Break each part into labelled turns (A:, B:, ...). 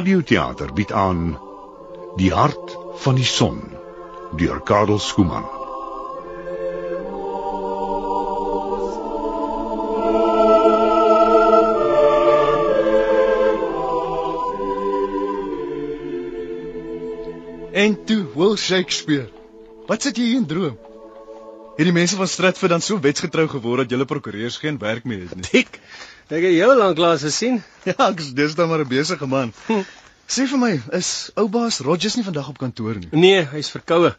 A: Radioteater bied aan Die hart van die son deur Karel Skuman.
B: En toe, Will Shakespeare. Wat sit jy hier en droom? Het die mense van Stratford dan so wetsgetrou geword dat julle prokureurs geen werk meer het nie?
C: Dik. Ek het jou lanklaas gesien.
B: Ja, ek is dis dan maar 'n besige man. Sê vir my, is ou baas Rogers nie vandag op kantoor nie?
C: Nee, hy's verkoue.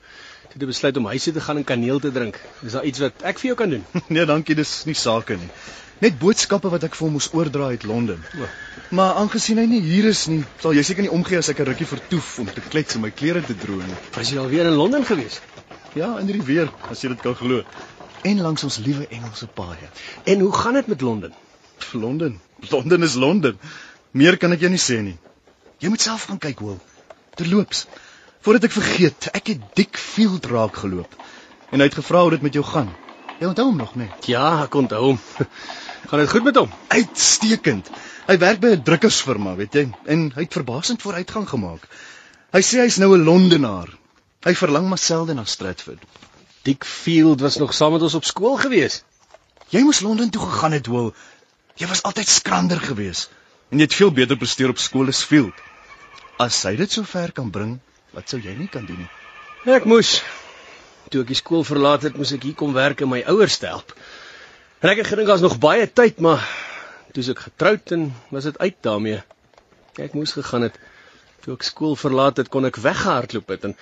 C: Ek het besluit om huis toe te gaan en kaneel te drink. Is daar iets wat ek vir jou kan doen?
B: Nee, dankie, dis nie sake nie. Net boodskappe wat ek vir hom moes oordra uit Londen.
C: O.
B: Maar aangesien hy nie hier is nie, sal jy seker nie omgee as ek 'n rukkie vertoef om te klets en my klere te droog nie.
C: Was jy alweer in Londen gewees?
B: Ja, in hierdie weer, as jy dit kan glo. En langs ons liewe Engelse paaie.
C: En hoe gaan dit met Londen?
B: Londen. Londen is Londen. Meer kan ek jou nie sê nie. Jy moet self gaan kyk, Will. Terloops, voordat ek vergeet, ek het Dick Field raak geloop. En hy het gevra hoe dit met jou gaan. Jy onthou hom nog, né? Nee?
C: Ja, ek onthou hom. gaan dit goed met hom?
B: Uitstekend. Hy werk by 'n drukkersfirma, weet jy, en hy het verbasend vooruitgang gemaak. Hy sê hy's nou 'n Londenaar. Hy verlang maar selde na Stratford.
C: Dick Field was nog saam met ons op skool gewees.
B: Jy moes Londen toe gegaan het, Will. Jy was altyd skrander geweest en jy het veel beter presteer op skool as Field. As hy dit so ver kan bring, wat sou jy nie kan doen nie?
C: Ek moes toe ek die skool verlaat het, moes ek hier kom werk en my ouers help. En ek het gedink daar's nog baie tyd, maar toe ek getroud en was dit uit daarmee. Ek moes gegaan het. Toe ek skool verlaat het, kon ek weggehardloop het en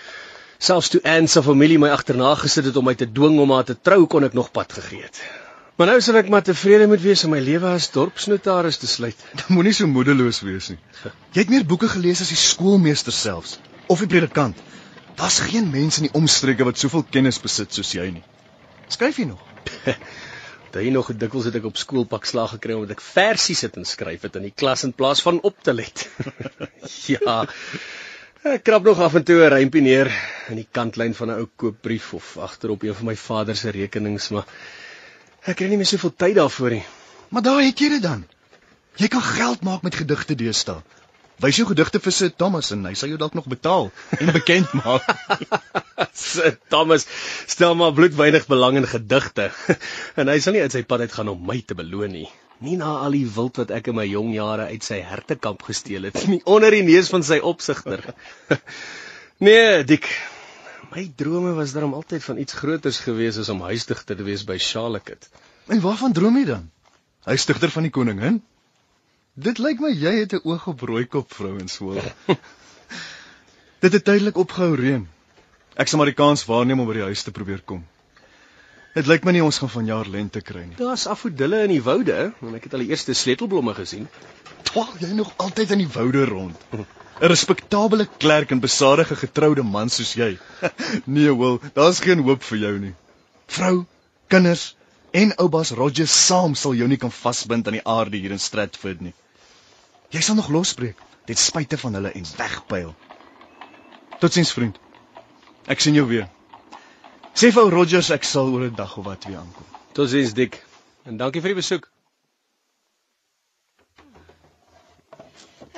C: selfs toe Anne se familie my agterna gesit het om my te dwing om haar te trou, kon ek nog pad gegee het. Maar nou sal ek maar tevrede moet wees om my lewe as dorpsnotaris te sluit.
B: Moenie so moedeloos wees nie. Jy het meer boeke gelees as die skoolmeester selfs of die predikant. Daar's geen mens in die omstreke wat soveel kennis besit soos jy nie. Skryf jy nog?
C: Daai nog dikwels het ek op skool pak slag gekry omdat ek versies sit en skryf het in die klas in plaas van op te let. ja. Ek krap nog af en toe 'n rympie neer in die kantlyn van 'n ou koopbrief of agterop een van my vader se rekenings, maar ek kry nie meer soveel tyd daarvoor nie.
B: Maar daar het jy dit dan. Jy kan geld maak met gedigte deesdae. Wys jou gedigte vir Sir Thomas en hy sal jou dalk nog betaal en bekend maak.
C: Sir Thomas stel maar bloedwynig belang in gedigte en hy sal nie uit sy pad uit gaan om my te beloon nie. Nie na al die wild wat ek in my jong jare uit sy hertekamp gesteel het nie onder die neus van sy opsigter. nee, Dik. My drome was daarom altyd van iets groters gewees as om huisdigter te wees by Charlotte.
B: En waarvan droom jy dan? Huisdigter van die koningin? Dit lyk my jy het 'n oog op rooikop vrouens hoor. Dit het tydelik opgehou reën. Ek sal maar die kans waarneem om by die huis te probeer kom. Dit lyk my nie ons gaan vanjaar lente kry nie.
C: Daar's afodille in die woude en ek het al die eerste sleutelblomme gesien.
B: Twaal jy nog altyd in die woude rond? 'n Respektabele klerk en besadige getroude man soos jy. nee, Will, daar's geen hoop vir jou nie. Vrou, kinders en oupas Rogers saam sal jou nie kan vasbind aan die aarde hier in Stratford nie. Jy sal nog losbreek, ten spyte van hulle en wegpyl. Totsiens vriend. Ek sien jou weer. Sê vir ou Rogers ek sal oor 'n dag of wat weer aankom.
C: Totsiens Dik. En dankie vir die besoek.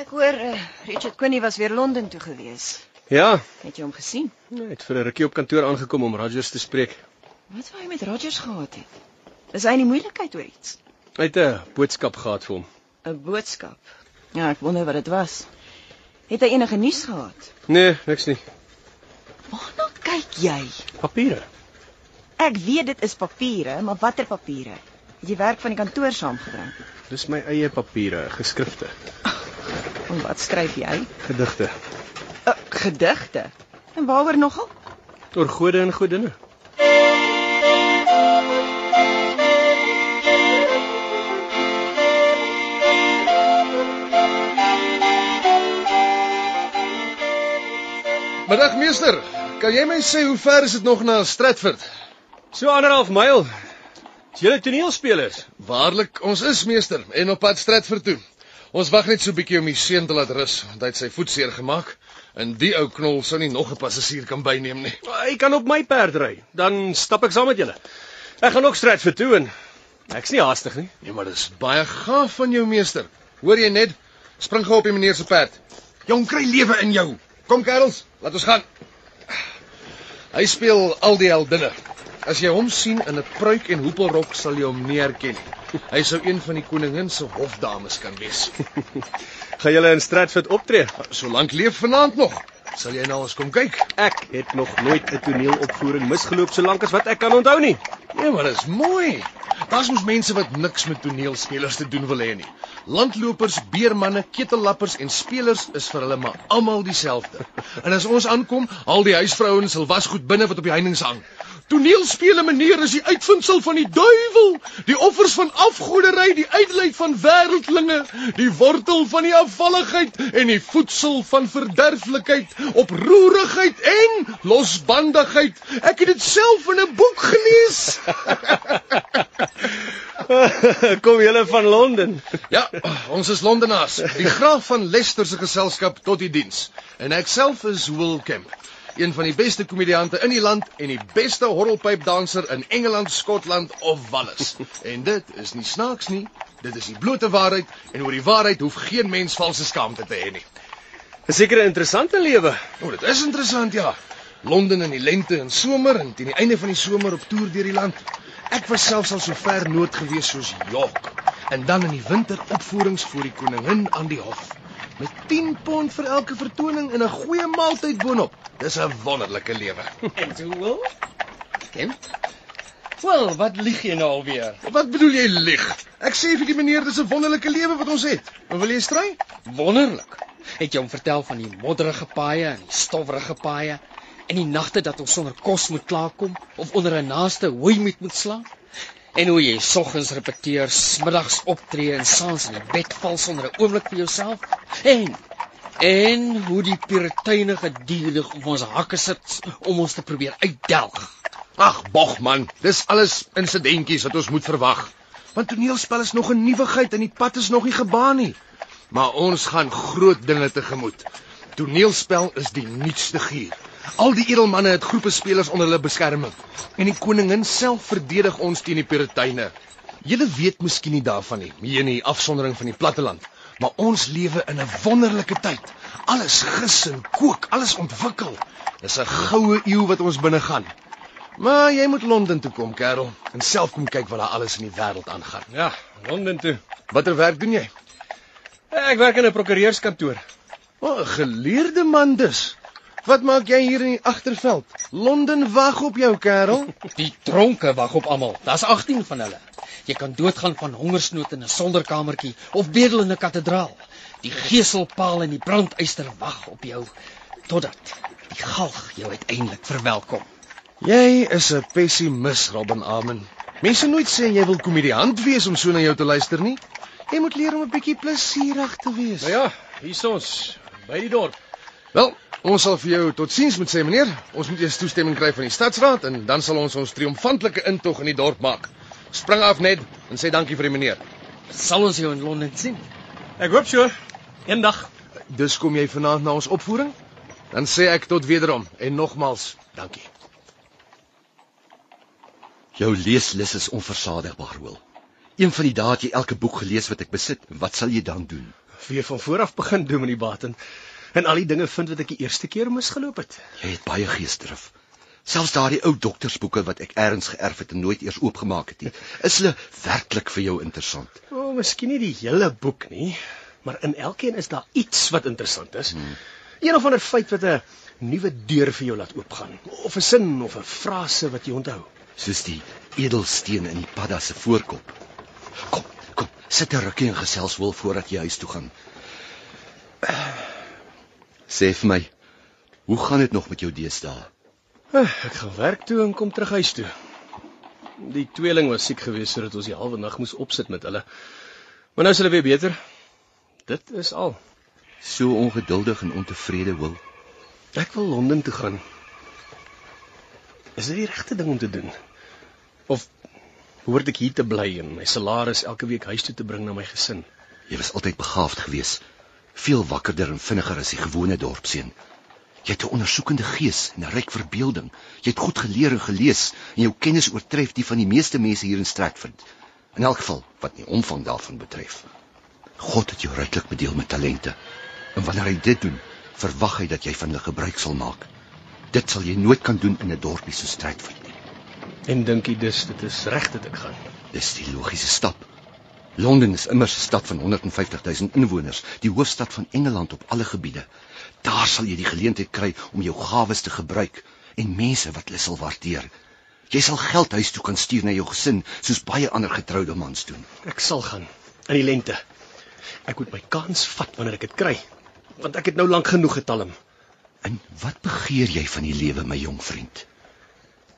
D: Ek hoor uh, Richard Quinny was weer Londen toe gewees.
C: Ja,
D: Het jy hom gesien?
C: hy het vir 'n rukkie op kantoor aangekom om Rogers te spreek.
D: Wat wou hy met Rogers gehad het? Is hy in die moeilikheid oor iets?
C: Hy het 'n boodskap gehad vir hom.
D: 'n Boodskap. Ja, ek wonder wat dit was. Het hy enige nuus gehad?
C: Nee, niks nie.
D: Waarna kyk jy?
C: Papiere.
D: Ek weet dit is papiere, maar watter papiere? Het jy werk van die kantoor saamgebring?
C: Dis my eie papiere, geskrifte,
D: En wat skryf jy?
C: gedigte
D: Uh, gedigte. En waaroor nogal?
C: oor gode en godinne.
E: Middag meester, kan jy my sê hoe ver is dit nog na Stratford?
C: So anderhalf myl. Is julle toneelspelers?
E: Waarlik, ons is meester en op pad Stratford toe. Ons wag net so 'n bietjie om die seun te laat rus, want hy het sy voet seer gemaak en die ou knol sou nie nog 'n passasier kan byneem nie.
C: Hy kan op my perd ry. Dan stap ek saam met julle. Ek gaan ook Stratford toe en ek's nie haastig nie.
E: Nee, maar dis baie gaaf van jou meester. Hoor jy net? Spring gou op die meneer se perd. Jong kry lewe in jou. Kom kerels, laat ons gaan. Hy speel al die heldinne. As jy hom sien in 'n pruik en hoepelrok sal jy hom nie herken nie. Hy sou een van die koningin se hofdames kan wees.
C: Gaan julle in Stratford optree?
E: Solank leef vanaand nog, sal jy nou eens kom kyk.
C: Ek het nog nooit 'n toneelopvoering misgeloop solank as wat ek kan onthou nie.
E: Nee, maar dis mooi. Daar's mos mense wat niks met toneelspelers te doen wil hê nie. Landlopers, beermanne, ketellappers en spelers is vir hulle maar almal dieselfde. En as ons aankom, al die huisvrouens sal wasgoed binne wat op die heininge hang. Toneelspele meneer is die uitvinding van die duiwel, die offers van afgodery, die uitlei van wêreldlinge, die wortel van die afvalligheid en die voedsel van verderflikheid, oproerigheid en losbandigheid. Ek het dit self in 'n boek gelees.
C: Kom julle van Londen?
E: Ja, ons is Londenaars. Die graaf van Leicester se geselskap tot die diens. En ek self is Will Kemp, een van die beste komediante in die land en die beste horrelpypdanser in Engeland, Skotland of Wales. En dit is nie snaaks nie. Dit is die blote waarheid en oor die waarheid hoef geen mens valse skaamte te hê nie.
C: 'n Sekere interessante lewe.
E: O, dit is interessant ja. Londen in die lente en somer en teen die einde van die somer op toer deur die land. Ek was selfs al so ver noord gewees soos York en dan in die winter opvoerings vir die koningin aan die hof met 10 pond vir elke vertoning en 'n goeie maaltyd boonop. Dis 'n wonderlike lewe.
F: En toe wil? Ken? Wel, wat lieg jy nou alweer?
E: Wat bedoel jy lieg? Ek sê vir die meneer dis 'n wonderlike lewe wat ons het. En wil jy stry?
F: Wonderlik. Het jy hom vertel van die modderige paaie en die stowwerige paaie en die nagte dat ons sonder kos moet klaarkom of onder 'n naaste hooi moet moet slaap? En hoe jy soggens repeteer, smiddags optree en saans in die bed val sonder 'n oomblik vir jouself? En en hoe die puriteine geduldig op ons hakke sit om ons te probeer uitdelg.
E: Ag, bog man, dis alles insidentjies wat ons moet verwag. Want toneelspel is nog 'n nuwigheid en die pad is nog nie gebaan nie. Maar ons gaan groot dinge tegemoet. Toneelspel is die nuutste gier. Al die edelmanne het groepe spelers onder hulle beskerming en die koningin self verdedig ons teen die puriteine. Julle weet miskien nie daarvan nie, hier in die afsondering van die platteland, maar ons lewe in 'n wonderlike tyd. Alles gis en kook, alles ontwikkel. Dis 'n goue eeu wat ons binne gaan. Maar jy moet Londen toe kom, kerel, en self kom kyk wat daar alles in die wêreld aangaan.
C: Ja, Londen toe.
E: Watter werk doen jy?
C: Ek werk in 'n prokureurskantoor.
E: O, 'n geleerde man dus. Wat maak jy hier in die agterveld? Londen wag op jou, kerel.
F: Die tronke wag op almal. Daar's 18 van hulle. Jy kan doodgaan van hongersnood in 'n sonderkamertjie of bedel in 'n kathedraal. Die geeselpaal en die brandyster wag op jou totdat die galg jou uiteindelik verwelkom.
E: Jy is 'n pessimis, Robin Amen. Mense nooit sê jy wil komediant wees om so na jou te luister nie. Jy moet leer om 'n bietjie plesierig te wees.
C: Nou ja, hier's ons by die dorp.
E: Wel, ons sal vir jou totsiens moet sê, meneer. Ons moet eers toestemming kry van die stadsraad en dan sal ons ons triomfantelike intog in die dorp maak. Spring af net en sê dankie vir die meneer.
F: Sal ons jou in Londen sien?
C: Ek hoop so. Eendag.
E: Dus kom jy vanaand na ons opvoering? Dan sê ek tot wederom en nogmals dankie.
G: Jou leeslus is onversadigbaar, Wil. Een van die dae het jy elke boek gelees wat ek besit. Wat sal jy dan doen?
C: Weer van voor af begin doen met die baten en al die dinge vind wat ek die eerste keer misgeloop het.
G: Jy het baie geesdrif. Selfs daardie ou doktersboeke wat ek eers geërf het en nooit eers oopgemaak het nie, is hulle werklik vir jou interessant.
C: O, oh, miskien nie die hele boek nie, maar in elkeen is daar iets wat interessant is. Hmm. Een of ander feit wat 'n nuwe deur vir jou laat oopgaan, of 'n sin of 'n frase wat jy onthou.
G: Soos die edelsteen in die padda se voorkop. Kom, kom, sit 'n rukkie en gesels wil voordat jy huis toe gaan. Sê vir my, hoe gaan dit nog met jou deesdae?
C: Ek gaan werk toe en kom terug huis toe. Die tweeling was siek geweest sodat ons die halwe nag moes opsit met hulle. Maar nou is hulle weer beter. Dit is al.
G: So ongeduldig en ontevrede wil.
C: Ek wil Londen toe gaan. Is dit die regte ding om te doen? Of hoort ek hier te bly en my salaris elke week huis toe te bring na my gesin?
G: Jy was altyd begaafd geweest. Veel wakkerder en vinniger as die gewone dorpseun. Jy het 'n ondersoekende gees en 'n ryk verbeelding. Jy het goed geleer en gelees en jou kennis oortref die van die meeste mense hier in Stratford. In elk geval wat nie omvang daarvan betref. God het jou ryklik bedeel met talente. En wanneer hy dit doen, verwag hy dat jy van hulle gebruik sal maak. Dit sal jy nooit kan doen in 'n dorpie so Stratford nie.
C: En dink jy dis dit is reg dat ek gaan?
G: Dis die logiese stap. Londen is immers 'n stad van 150 000 inwoners, die hoofstad van Engeland op alle gebiede. Daar sal jy die geleentheid kry om jou gawes te gebruik en mense wat hulle sal waardeer. Jy sal geld huis toe kan stuur na jou gesin soos baie ander getroude mans doen.
C: Ek sal gaan in die lente. Ek moet my kans vat wanneer ek dit kry, want ek het nou lank genoeg getalm.
G: En wat begeer jy van die lewe, my jong vriend?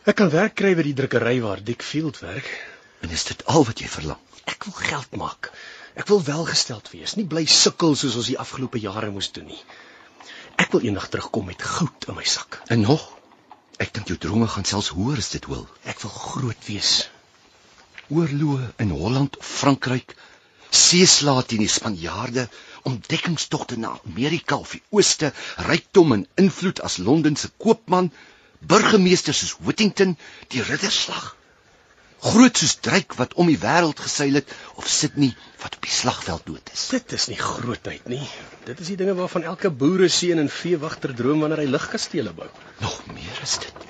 C: Ek kan werk kry by die drukkery waar Dick Field werk.
G: En is dit al wat jy verlang?
C: Ek wil geld maak. Ek wil welgesteld wees, nie bly sukkel soos ons die afgelope jare moes doen nie. Ek wil eendag terugkom met goud in my sak.
G: En nog? Ek dink jou drome gaan selfs hoër as dit wil.
C: Ek wil groot wees.
G: Oorloë in Holland Frankryk, seeslae teen die Spanjaarde, ontdekkingstogte na Amerika of die Ooste, rykdom en invloed as Londen se koopman, burgemeester soos Whittington, die ridderslag. Groot soos Drake wat om die wêreld geseil het of Sydney wat op die slagveld dood is.
C: Dit is nie grootheid nie. Dit is die dinge waarvan elke boere seun en veewagter droom wanneer hy lugkastele bou.
G: Nog meer is dit.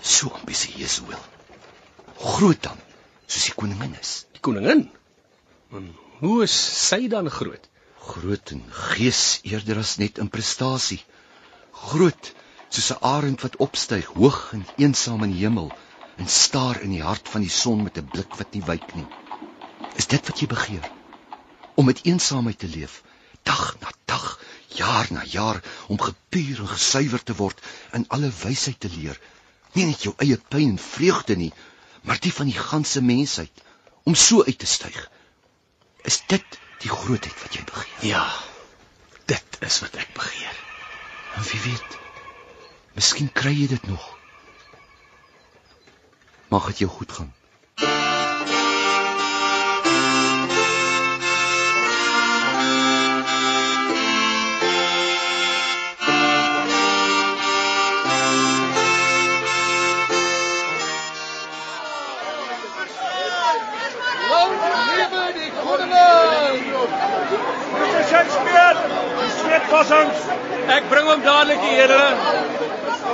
G: So ambisieus wil. Groot dan, soos die koningin is.
C: Die koningin. En hoe is sy dan groot?
G: Groot in gees eerder as net in prestasie. Groot soos 'n arend wat opstyg hoog en eensaam in die hemel en staar in die hart van die son met 'n blik wat nie wyk nie. Is dit wat jy begeer? Om met eensaamheid te leef, dag na dag, jaar na jaar, om gepuur en gesuiwer te word en alle wysheid te leer, nie net jou eie pyn en vreugde nie, maar die van die ganse mensheid, om so uit te styg. Is dit die grootheid wat jy begeer?
C: Ja. Dit is wat ek begeer.
G: En wie weet, miskien kry jy dit nog. Mag dit jou goed gaan.
H: Mr. Shakespeare, die sweetwassings.
C: Ek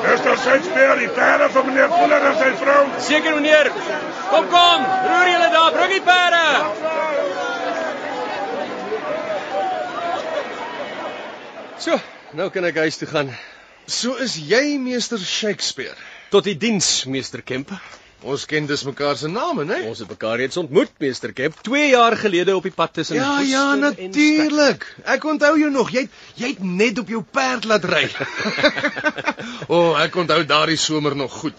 C: dadelik, Here.
H: Mr. Shakespeare, die perde van meneer Fuller en sy vrou.
C: Seker meneer. Kom kom, roer julle daar, bring die perde. So, nou kan ek huis toe gaan.
E: So is jy meester Shakespeare.
C: Tot die diens, meester Kemp.
E: Ons ken dus mekaar se name, né?
C: Ons het mekaar reeds ontmoet, meester Kemp, 2 jaar gelede op die pad tussen
E: Ja,
C: Worcester
E: ja, natuurlik. Ek onthou jou nog. Jy het, jy het net op jou perd laat ry. o, oh, ek onthou daardie somer nog goed.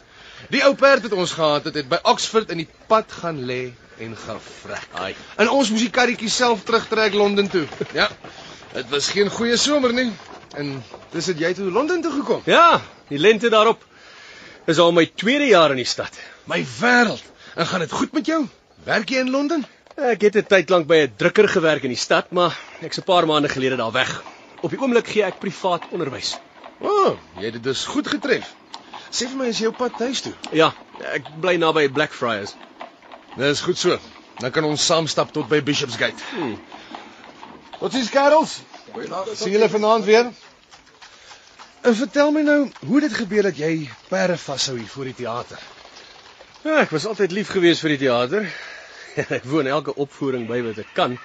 E: Die ou perd wat ons gehad het, het by Oxford in die pad gaan lê en gaan vrek.
C: Ai.
E: En ons moes die karretjie self terugtrek Londen toe. Ja. Dit was geen goeie somer nie. En dis het jy toe Londen toe gekom.
C: Ja, die lente daarop is al my tweede jaar in die stad.
E: My wêreld. En gaan dit goed met jou? Werk jy in Londen?
C: Ek het 'n tyd lank by 'n drukker gewerk in die stad, maar ek's 'n paar maande gelede daar weg. Op die oomblik gee ek privaat onderwys.
E: O, oh, jy het dit dus goed getref. Sê vir my as jy op pad huis toe.
C: Ja, ek bly naby Blackfriars.
E: Dis goed so. Dan kan ons saam stap tot by Bishopsgate.
C: Hmm.
E: Wat is Karels? Sien julle vanaand weer? En vertel my nou, hoe dit gebeur dat jy perde vashou hier voor die teater.
C: Ja, ek was altyd lief gewees vir die teater. ek woon elke opvoering by wat ek kan.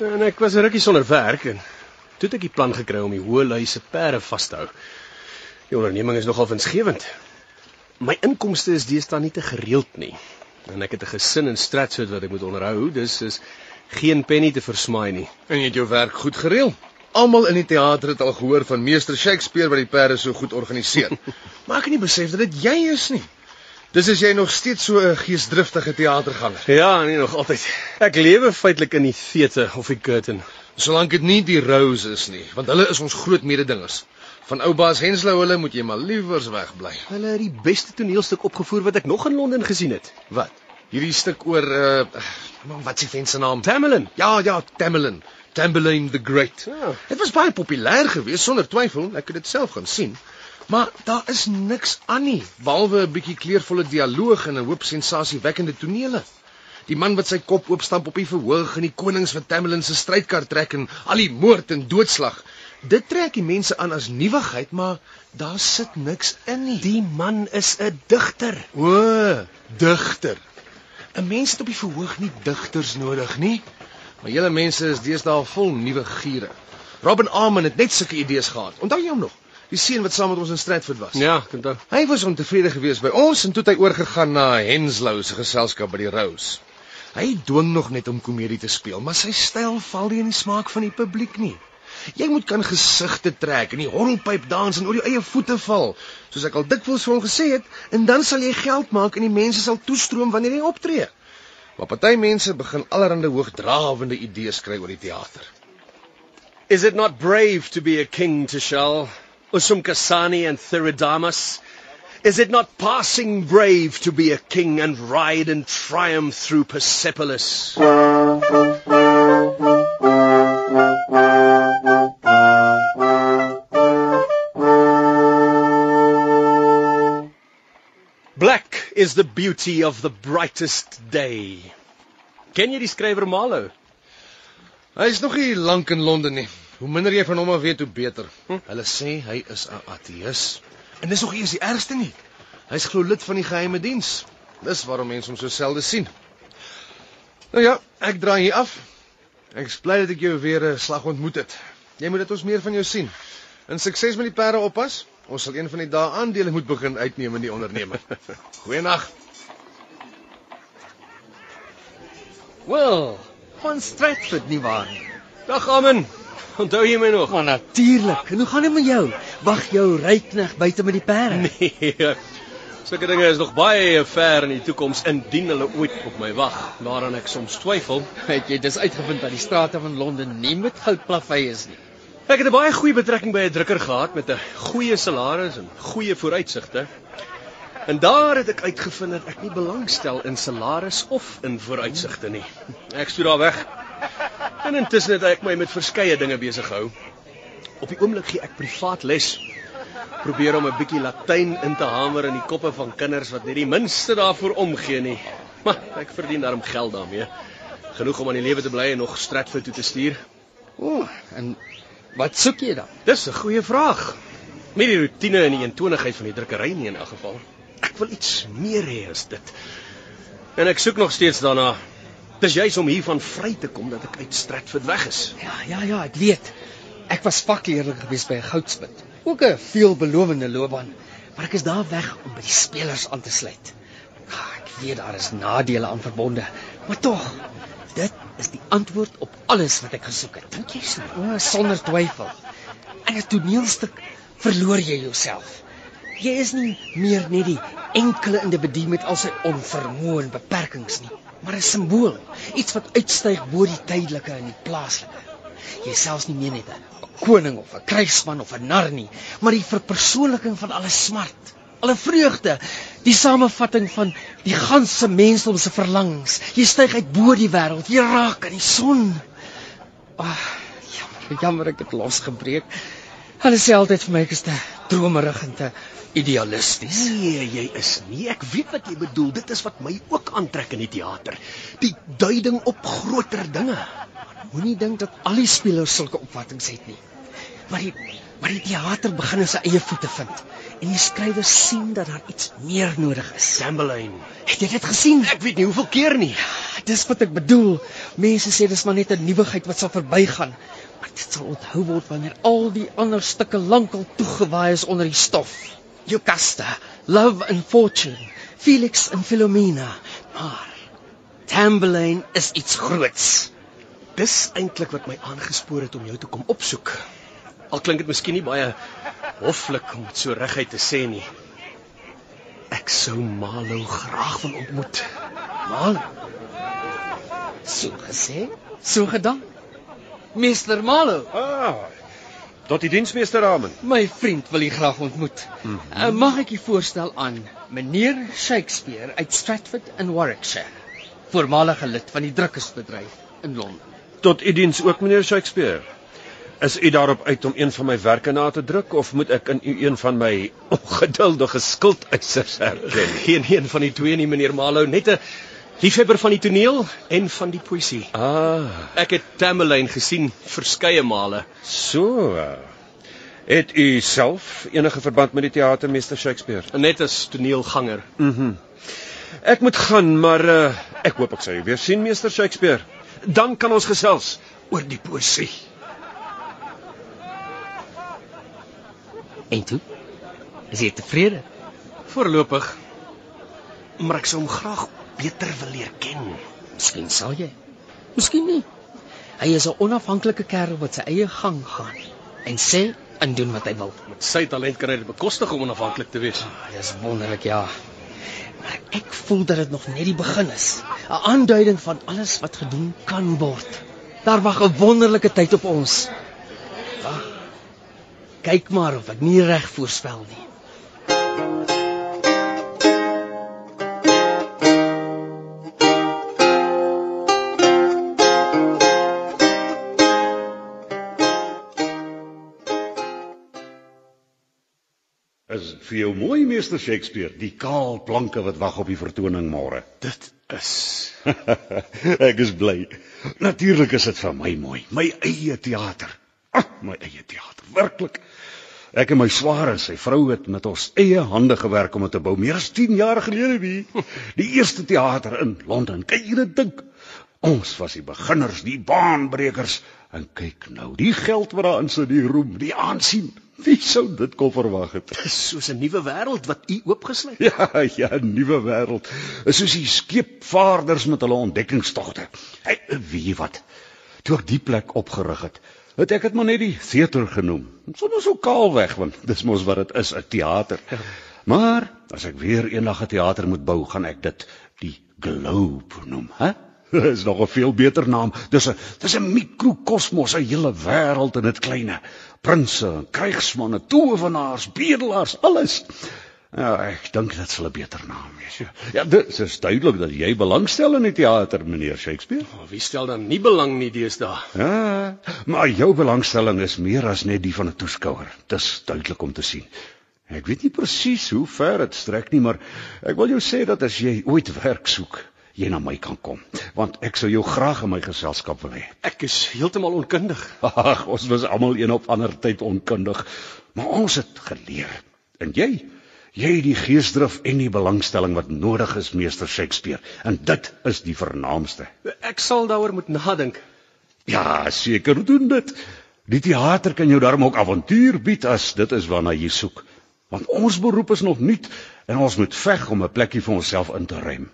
C: En ek was 'n rukkie sonder werk en toe het ek die plan gekry om die hoë lui se perde vas te hou. Die onderneming is nogal winsgewend. My inkomste is deesdae nie te gereeld nie. En ek het 'n gesin in Stratford wat ek moet onderhou, dus is geen penny te versmaai nie.
E: En jy het jou werk goed gereël. Almal in die teater het al gehoor van meester Shakespeare wat die perde so goed organiseer. maar ek het nie besef dat dit jy is nie. Dis as jy nog steeds so 'n geesdriftige teaterganger.
C: Ja, nee nog altyd. Ek lewe feitelik in die theater of die curtain.
E: Solank dit nie die Rose is nie, want hulle is ons groot mededingers. Van ou baas Henslow hulle moet jy maar liewers wegbly.
C: Hulle het die beste toneelstuk opgevoer wat ek nog in Londen gesien het.
E: Wat? Hierdie stuk oor uh man, wat s'ie vent se naam?
C: Tamerlan.
E: Ja, ja, Tamerlan. Tamburlaine the Great.
C: Ja.
E: Dit was baie populêr geweest sonder twyfel. Ek het dit self gaan sien. Maar daar is niks aan nie behalwe 'n bietjie kleurvolle dialoog en 'n hoop sensasiewekkende tonele. Die man wat sy kop oopstamp op die verhoog en die konings van Tamerlane se strydkar trek en al die moord en doodslag. Dit trek die mense aan as nuwigheid, maar daar sit niks in nie.
C: Die man is 'n digter.
E: O, digter. 'n Mens het op die verhoog nie digters nodig nie. Maar julle mense is deesdae vol nuwe giere. Robin Armin het net sulke idees gehad. Onthou jy hom nog? Die seun wat saam met ons in Stratford was.
C: Ja, ek onthou.
E: Hy was ontevrede geweest by ons en toe het hy oorgegaan na Henslow se geselskap by die Rose. Hy dwing nog net om komedie te speel, maar sy styl val nie in die smaak van die publiek nie. Jy moet kan gesigte trek en die horrelpyp dans en oor jou eie voete val, soos ek al dikwels vir hom gesê het, en dan sal jy geld maak en die mense sal toestroom wanneer jy optree. Maar party mense begin allerlei hoogdrawende idees kry oor die teater.
C: Is it not brave to be a king, Tishal? Usumkasani and Theridamas? Is it not passing brave to be a king and ride in triumph through Persepolis? Black is the beauty of the brightest day. Ken jy die skrywer Marlowe?
E: Hy is nog nie lank in Londen nie. Hoe minder jy van hom af weet, hoe beter. Hm? Hulle sê hy is 'n ateïs. En dis nog eers die ergste nie. Hy's glo lid van die geheime diens. Dis waarom mense hom so selde sien. Nou ja, ek draai hier af. Ek is bly dat ek jou weer 'n slag ontmoet het. Jy moet dit ons meer van jou sien. En sukses met die perde oppas. Ons sal een van die dae aandele moet begin uitneem in die onderneming. Goeienaand.
F: Wel, van Stratford nie waar nie.
C: Dag Amen. Onthou jy my nog?
F: Maar natuurlik. En hoe gaan dit met jou? Wag jou rykneg buite met die perde.
C: Nee. Sulke dinge is nog baie ver in die toekoms indien hulle ooit op my wag. Waaraan ek soms twyfel.
F: Het jy dis uitgevind dat die strate van Londen nie met goudplavei is nie?
C: Ek het 'n baie goeie betrekking by 'n drukker gehad met 'n goeie salaris en goeie vooruitsigte. En daar het ek uitgevind dat ek nie belangstel in salaris of in vooruitsigte nie. Ek stoot daar weg. En intussen het ek my met verskeie dinge besig gehou. Op die oomblik gee ek privaat les. Probeer om 'n bietjie Latyn in te hamer in die koppe van kinders wat net die minste daarvoor omgee nie. Maar ek verdien daarom geld daarmee. Genoeg om aan die lewe te bly en nog Stratford toe te stuur.
F: O, en wat soek jy dan?
C: Dis 'n goeie vraag. Nie die rotine en die eentonigheid van die drukkery nie in elk geval. Ek wil iets meer hê as dit. En ek soek nog steeds daarna. Dis juis om hiervan vry te kom dat ek uit Stratford weg is.
F: Ja, ja, ja, ek weet. Ek was vakleerling gewees by 'n goudsmid. Ook 'n veelbelovende loopbaan, maar ek is daar weg om by die spelers aan te sluit. Ah, Ek weet daar is nadele aan verbonde, maar tog, dit is die antwoord op alles wat ek gesoek het. Dink jy so? O, sonder twyfel. In 'n toneelstuk verloor jy jouself. Jy is nie meer net die enkele individu met al sy onvermoë en beperkings nie, maar 'n simbool, iets wat uitstyg bo die tydelike en die plaaslike. Jy selfs nie meer net 'n koning of 'n krygsman of 'n nar nie, maar die verpersoonliking van alle smart, alle vreugde, die samevatting van die ganse mensdom se verlangens. Jy styg uit bo die wêreld, jy raak aan die son. Ag, oh, jammer, jammer ek het losgebreek. Hulle sê altyd vir my ek is te dromerig en te idealisties.
C: Nee, jy is nie. Ek weet wat jy bedoel. Dit is wat my ook aantrek in die teater. Die duiding op groter dinge.
F: Moenie dink dat al die spelers sulke opvattinge het nie. Maar die maar die teater begin in sy eie voete vind en die skrywers sien dat daar iets meer nodig is.
C: Tamberlane.
F: Het jy dit gesien?
C: Ek weet nie hoeveel keer nie.
F: Dis wat ek bedoel. Mense sê dis maar net 'n nuwigheid wat sal verbygaan. Maar dit sal onthou word wanneer al die ander stukke lankal toegewaai is onder die stof. Jocasta, Love and Fortune, Felix en Philomena. Maar Tamberlane is iets groots.
C: Dis eintlik wat my aangespoor het om jou te kom opsoek. Al klink dit miskien nie baie hoflik om dit so reguit te sê nie. Ek sou Malo graag wil ontmoet.
F: Mal. So gesê, so gedaan. Meester Malo,
I: Ah. Tot die diensmeester Ramen.
F: my vriend wil u graag ontmoet. Mm -hmm. mag ek u voorstel aan meneer Shakespeare uit Stratford in Warwickshire, voormalige lid van die drukkersbedryf in Londen.
I: Tot u diens ook meneer Shakespeare. Is u daarop uit om een van my werke na te druk of moet ek in u een van my ongeduldige skuldeisers herken?
C: Geen een van die twee nie, meneer Malo, net 'n Liefhebber van die toneel en van die poësie.
I: Ah,
C: Ek het Tamerlane gesien verskeie male.
I: so. Het u self enige verband met die teater meester Shakespeare?
C: Net as toneelganger.
I: Mhm. Ek moet gaan, maar uh, ek hoop ek sal u weer sien meester Shakespeare. Dan kan ons gesels oor die poësie.
F: En toe? Is jy tevrede?
C: Voorlopig. Maar ek sou hom graag beter wil leer ken.
F: Miskien sal jy. Miskien nie. Hy is 'n onafhanklike kerel wat sy eie gang gaan en sê en doen wat hy wil.
C: Met sy talent kan hy dit bekostig om onafhanklik te wees.
F: Ah, Dis wonderlik, ja. Maar ek voel dat dit nog net die begin is. 'n Aanduiding van alles wat gedoen kan word. Daar wag 'n wonderlike tyd op ons. Wag. Kyk maar of ek nie reg voorspel nie.
A: Vir jou mooi meester Shakespeare, die kaal planke wat wag op die vertoning môre?
C: Dit is
A: Ek is bly. Natuurlik is dit vir my mooi, my eie teater. Ah, my eie teater, werklik. Ek en my swaar en sy vrou het met ons eie hande gewerk om dit te bou meer as 10 jaar gelede wie. Die eerste teater in Londen. Kyk jy dit dink? Ons was die beginners, die baanbrekers en kyk nou, die geld wat daarin sit, die roem, die aansien. Wie sou dit kon verwag het?
C: dis soos 'n nuwe wêreld wat u oopgesluit.
A: Ja, ja, 'n nuwe wêreld. Is soos die skeepvaarders met hulle ontdekkingstogte. Hey, weet jy wat? Toe ek die plek opgerig het, het ek dit maar net die teater genoem. Sonder so kaal weg want dis mos wat dit is, 'n teater. Maar as ek weer eendag 'n teater moet bou, gaan ek dit die Globe noem, hè? Dis nog 'n veel beter naam. Dis 'n dis 'n mikrokosmos, 'n hele wêreld in dit kleine. Prinse, krygsmanne, towenaars, bedelaars, alles. Ja, ek dink dit sal 'n beter naam wees. Ja, ja dit is duidelik dat jy belangstel in die teater, meneer Shakespeare.
C: Oh, wie stel dan nie belang nie deesdae?
A: Ja, maar jou belangstelling is meer as net die van 'n toeskouer. Dis duidelik om te sien. Ek weet nie presies hoe ver dit strek nie, maar ek wil jou sê dat as jy ooit werk soek, jy na my kan kom, want ek sou jou graag in my geselskap wil hê.
C: Ek is heeltemal onkundig.
A: Ag, ons was almal een op ander tyd onkundig, maar ons het geleer. En jy, jy het die geesdrif en die belangstelling wat nodig is, meester Shakespeare, en dit is die vernaamste.
C: Ek sal daaroor moet nadink.
A: Ja, seker doen dit. Die teater kan jou daarom ook avontuur bied as dit is waarna jy soek. Want ons beroep is nog nuut en ons moet veg om 'n plekkie vir onsself in te ruim.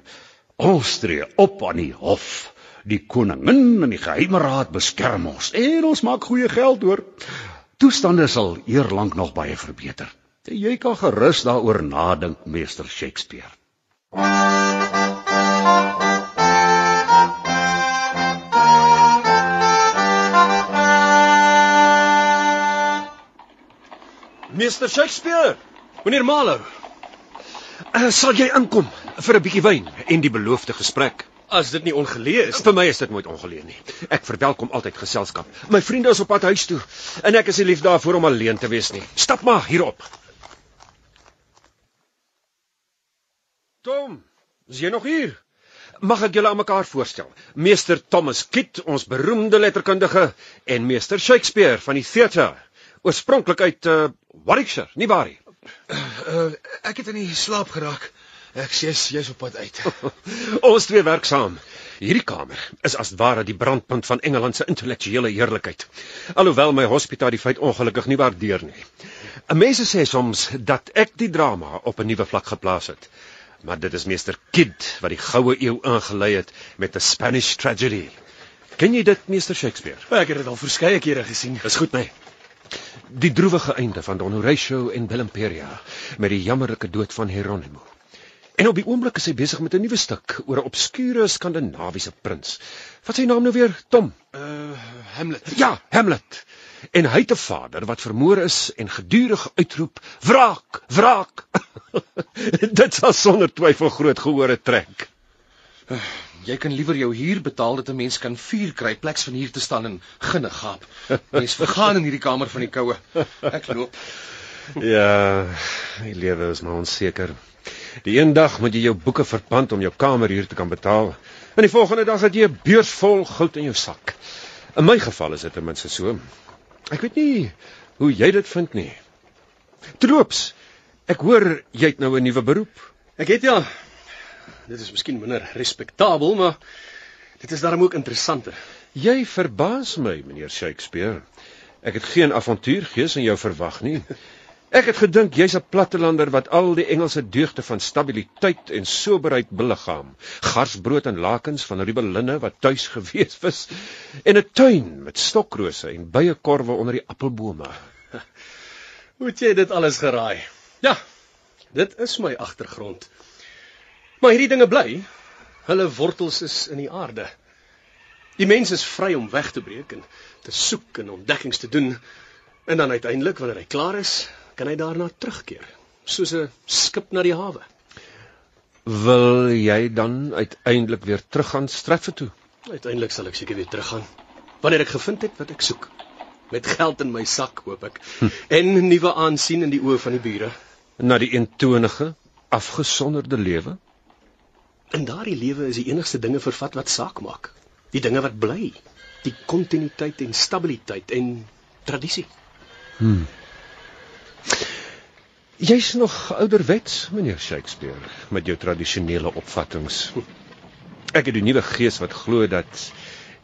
A: Ons tree op aan die hof. Die koningin en die geheime raad beskerm ons en ons maak goeie geld hoor. Toestande sal eerlank nog baie verbeter. Jy kan gerus daaroor nadink, meester Shakespeare.
I: Meester Shakespeare,
C: Meneer Malo,
I: uh, sal jy inkom vir 'n bietjie wyn en die beloofde gesprek?
C: as dit nie ongeleë is,
I: Vir my is dit nooit ongeleë nie. Ek verwelkom altyd geselskap. My vriende is op pad huis toe en ek is nie lief daarvoor om alleen te wees nie. Stap maar hierop. Tom, is jy nog hier? Mag ek julle aan mekaar voorstel? Meester Thomas Kitt, ons beroemde letterkundige, en meester Shakespeare van die teater, oorspronklik uit uh, Warwickshire, nie waar nie?
E: Uh, ek het in die slaap geraak. Ek sê jy's jy's op pad uit.
I: Ons twee werk saam. Hierdie kamer is as ware die brandpunt van Engeland se intellektuele heerlikheid. Alhoewel my hospitaal die feit ongelukkig nie waardeer nie. Mense sê soms dat ek die drama op 'n nuwe vlak geplaas het. Maar dit is meester Kidd wat die goue eeu ingelei het met 'n Spanish tragedy. Ken jy dit, meester Shakespeare?
C: ek het dit al verskeie kere gesien.
I: Dis goed, nee. Die droewige einde van Don Horatio en Bellamperia met die jammerlike dood van Hieronymo. En op die oomblik is hy besig met 'n nuwe stuk oor 'n obskure skandinawiese prins. Wat sy naam nou weer? Tom.
E: Uh Hamlet.
I: Ja, Hamlet. En hy het 'n vader wat vermoor is en gedurig uitroep: "Wraak, wraak!" Dit sal sonder twyfel groot gehore trek.
E: Jy kan liewer jou huur betaal dat 'n mens kan vuur kry pleks van hier te staan en ginne gaap. Mens vergaan in hierdie kamer van die koue. Ek loop.
I: Ja, die lewe is maar onseker. Die een dag moet jy jou boeke verpand om jou kamer hier te kan betaal. En die volgende dag het jy 'n beurs vol goud in jou sak. In my geval is dit ten minste so. Ek weet nie hoe jy dit vind nie. Troops, ek hoor jy het nou 'n nuwe beroep.
C: Ek het ja. Dit is miskien minder respektabel, maar dit is daarom ook interessanter.
I: Jy verbaas my, meneer Shakespeare. Ek het geen avontuurgees in jou verwag nie. Ek het gedink jy's 'n plattelander wat al die Engelse deugde van stabiliteit en soberheid beliggaam. Garsbrood en lakens van ribelinne wat tuis gewees was en 'n tuin met stokrose en byekorwe onder die appelbome.
C: Hoe het jy dit alles geraai? Ja, dit is my agtergrond. Maar hierdie dinge bly. Hulle wortels is in die aarde. Die mens is vry om weg te breek en te soek en ontdekkings te doen. En dan uiteindelik wanneer hy klaar is, kan hy daarna terugkeer, soos 'n skip na die hawe.
I: Wil jy dan uiteindelik weer teruggaan Stratford toe?
C: Uiteindelik sal ek seker weer teruggaan wanneer ek gevind het wat ek soek. Met geld in my sak, hoop ek. Hm. En nuwe aansien in die oë van die bure.
I: Na die eentonige, afgesonderde lewe?
C: In daardie lewe is die enigste dinge vervat wat saak maak. Die dinge wat bly, die kontinuïteit en stabiliteit en tradisie.
I: Hmm. Jy's nog ouderwets, meneer Shakespeare, met jou tradisionele opvattinge. Ek het die nuwe gees wat glo dat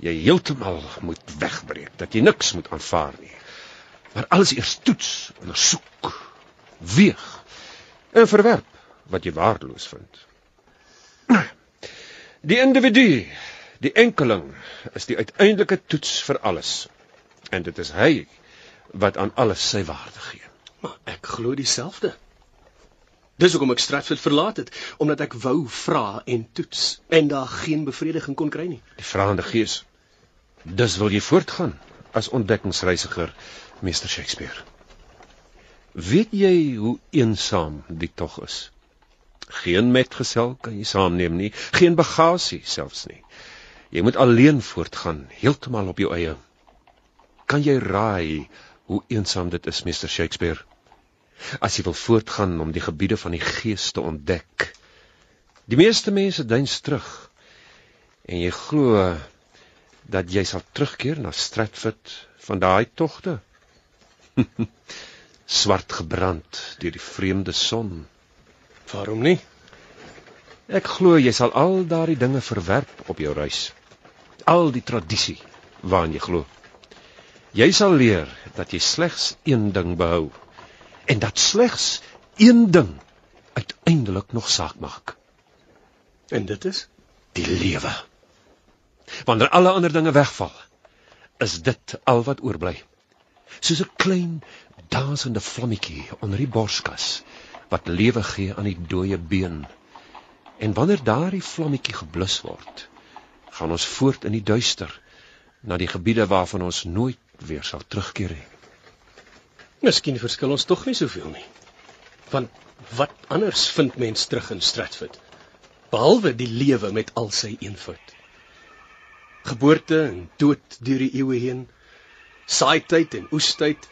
I: jy heeltemal moet wegbreek, dat jy niks moet aanvaar nie. Maar alles eers toets, ondersoek, weeg en verwerp wat jy waardeloos vind. Die individu, die enkeling, is die uiteindelike toets vir alles. En dit is hy wat aan alles sy waarde gee.
C: Maar ek glo dieselfde. Dis hoekom ek Stratford verlaat het, omdat ek wou vra en toets en daar geen bevrediging kon kry nie.
I: Die vragende gees. Dis wil jy voortgaan as ontdekkingsreisiger, meester Shakespeare. Weet jy hoe eensaam die tog is? Geen metgesel kan jy saamneem nie, geen bagasie selfs nie. Jy moet alleen voortgaan, heeltemal op jou eie. Kan jy raai hoe eensaam dit is, meester Shakespeare? As jy wil voortgaan om die gebiede van die gees te ontdek. Die meeste mense duins terug en jy glo dat jy sal terugkeer na Stratford van daai togte. Swart gebrand deur die vreemde son.
C: Waarom nie?
I: Ek glo jy sal al daardie dinge verwerp op jou reis. Al die tradisie waarin jy glo. Jy sal leer dat jy slegs een ding behou en dat slegs een ding uiteindelik nog saak maak.
C: En dit is
I: die lewe. Wanneer alle ander dinge wegval, is dit al wat oorbly. Soos 'n klein dansende vlammetjie onder die borskas wat lewe gee aan die dooie been. En wanneer daardie vlammetjie geblus word, gaan ons voort in die duister na die gebiede waarvan ons nooit weer sal terugkeer nie.
C: Miskien verskil ons tog nie soveel nie. Want wat anders vind mens terug in Stratford behalwe die lewe met al sy eenvoud? Geboorte en dood deur die eeue heen, saaityd en oestyd,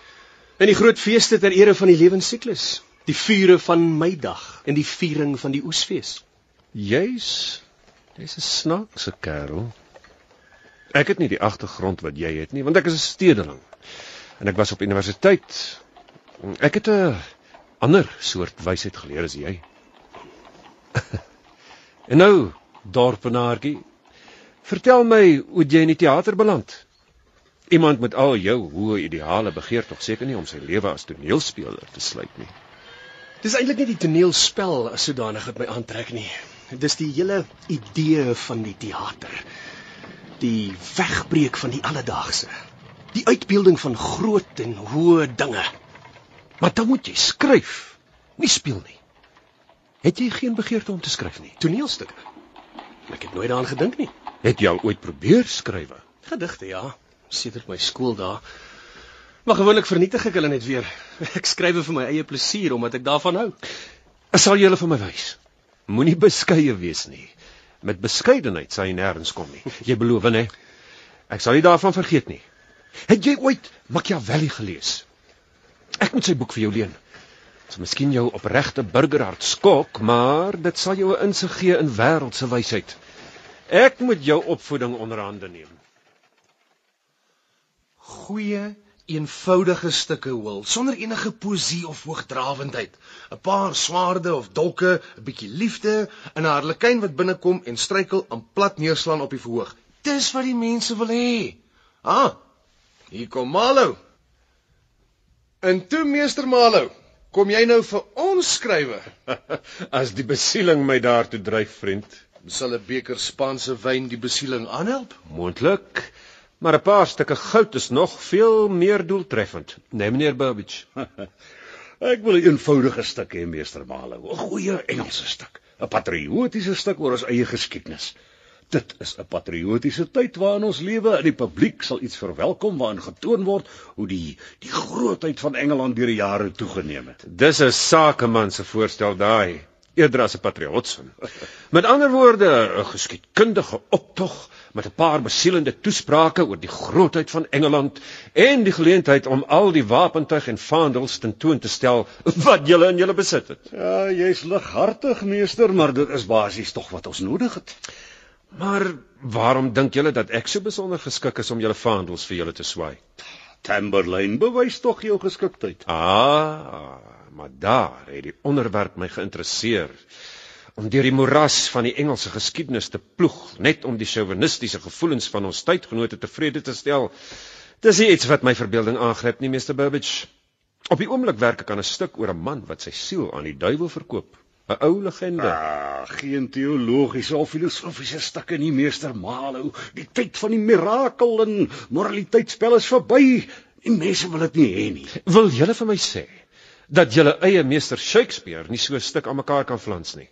C: en die groot feeste ter ere van die lewensiklus, die vure van Meidag en die viering van die oesfees.
I: Jy's jy's 'n snaakse kerel. Ek het nie die agtergrond wat jy het nie, want ek is 'n stedeling en ek was op universiteit. Ek het 'n ander soort wysheid geleer as jy. en nou, dorpenaartjie, vertel my hoe jy in die teater beland. Iemand met al jou hoë ideale begeer tog seker nie om sy lewe as toneelspeler te sluit nie.
C: Dis eintlik nie die toneelspel as sodanig wat my aantrek nie. Dis die hele idee van die teater. Die wegbreek van die alledaagse die uitbeelding van groot en hoë dinge. Maar dan moet jy skryf, nie speel nie. Het jy geen begeerte om te skryf nie? Toneelstukke. Ek het nooit daaraan gedink nie.
I: Het jy al ooit probeer skryf?
C: Gedigte, ja, sedert my skooldae. Maar gewoonlik vernietig ek hulle net weer. Ek skryf vir my eie plesier omdat ek daarvan hou.
I: Ek sal julle vir my wys. Moenie beskeie wees nie. Met beskeidenheid sal jy nêrens kom nie. Jy beloof, né? Ek sal nie daarvan vergeet nie. Het jy ooit Machiavelli gelees? Ek moet sy boek vir jou leen. Dit is miskien jou opregte burgerhart skok, maar dit sal jou 'n insig gee in wêreldse wysheid. Ek moet jou opvoeding onderhande neem.
E: Goeie, eenvoudige stukke wil, sonder enige poesie of hoogdrawendheid. 'n Paar swaarde of dolke, 'n bietjie liefde, en 'n harlekin wat binnekom en struikel en plat neerslaan op die verhoog. Dis wat die mense wil hê. Ah, hier kom Malo. En toe meester Malo, kom jy nou vir ons skrywe?
I: As die besieling my daartoe dryf, vriend.
E: Sal 'n beker Spaanse wyn die besieling aanhelp?
I: Moontlik, maar 'n paar stukke goud is nog veel meer doeltreffend. Nee, meneer Burbage.
A: Ek wil 'n eenvoudige stuk hê, meester Malo, 'n goeie Engelse stuk, 'n patriotiese stuk oor ons eie geskiedenis. Dit is 'n patriotiese tyd waarin ons lewe en die publiek sal iets verwelkom waarin getoon word hoe die die grootheid van Engeland deur die jare toegeneem het.
I: Dis 'n sakeman se voorstel daai, eerder as 'n patriotsin. Met ander woorde, 'n geskiedkundige optog met 'n paar besielende toesprake oor die grootheid van Engeland en die geleentheid om al die wapentuig en vaandels tentoon te stel wat julle in julle besit het.
A: Ja, jy's lighartig, meester, maar dit is basies tog wat ons nodig het.
I: Maar waarom dink julle dat ek so besonder geskik is om julle vaandels vir julle te swaai?
A: Tamberlane bewys tog jou geskiktheid.
I: Ah, maar daar het die onderwerp my geïnteresseer om deur die moeras van die Engelse geskiedenis te ploeg net om die chauvinistiese gevoelens van ons tydgenote tevrede te stel. Dis iets wat my verbeelding aangryp nie, meester Burbage. Op die oomblik werk ek aan 'n stuk oor 'n man wat sy siel aan die duiwel verkoop. 'n Ou legende.
A: Ah, geen teologiese of filosofiese stukke nie, meester Malo. Die tyd van die mirakel en moraliteitsspel is verby. Die mense wil dit nie hê nie.
I: Wil julle vir my sê dat julle eie meester Shakespeare nie so 'n stuk aan mekaar kan flans nie?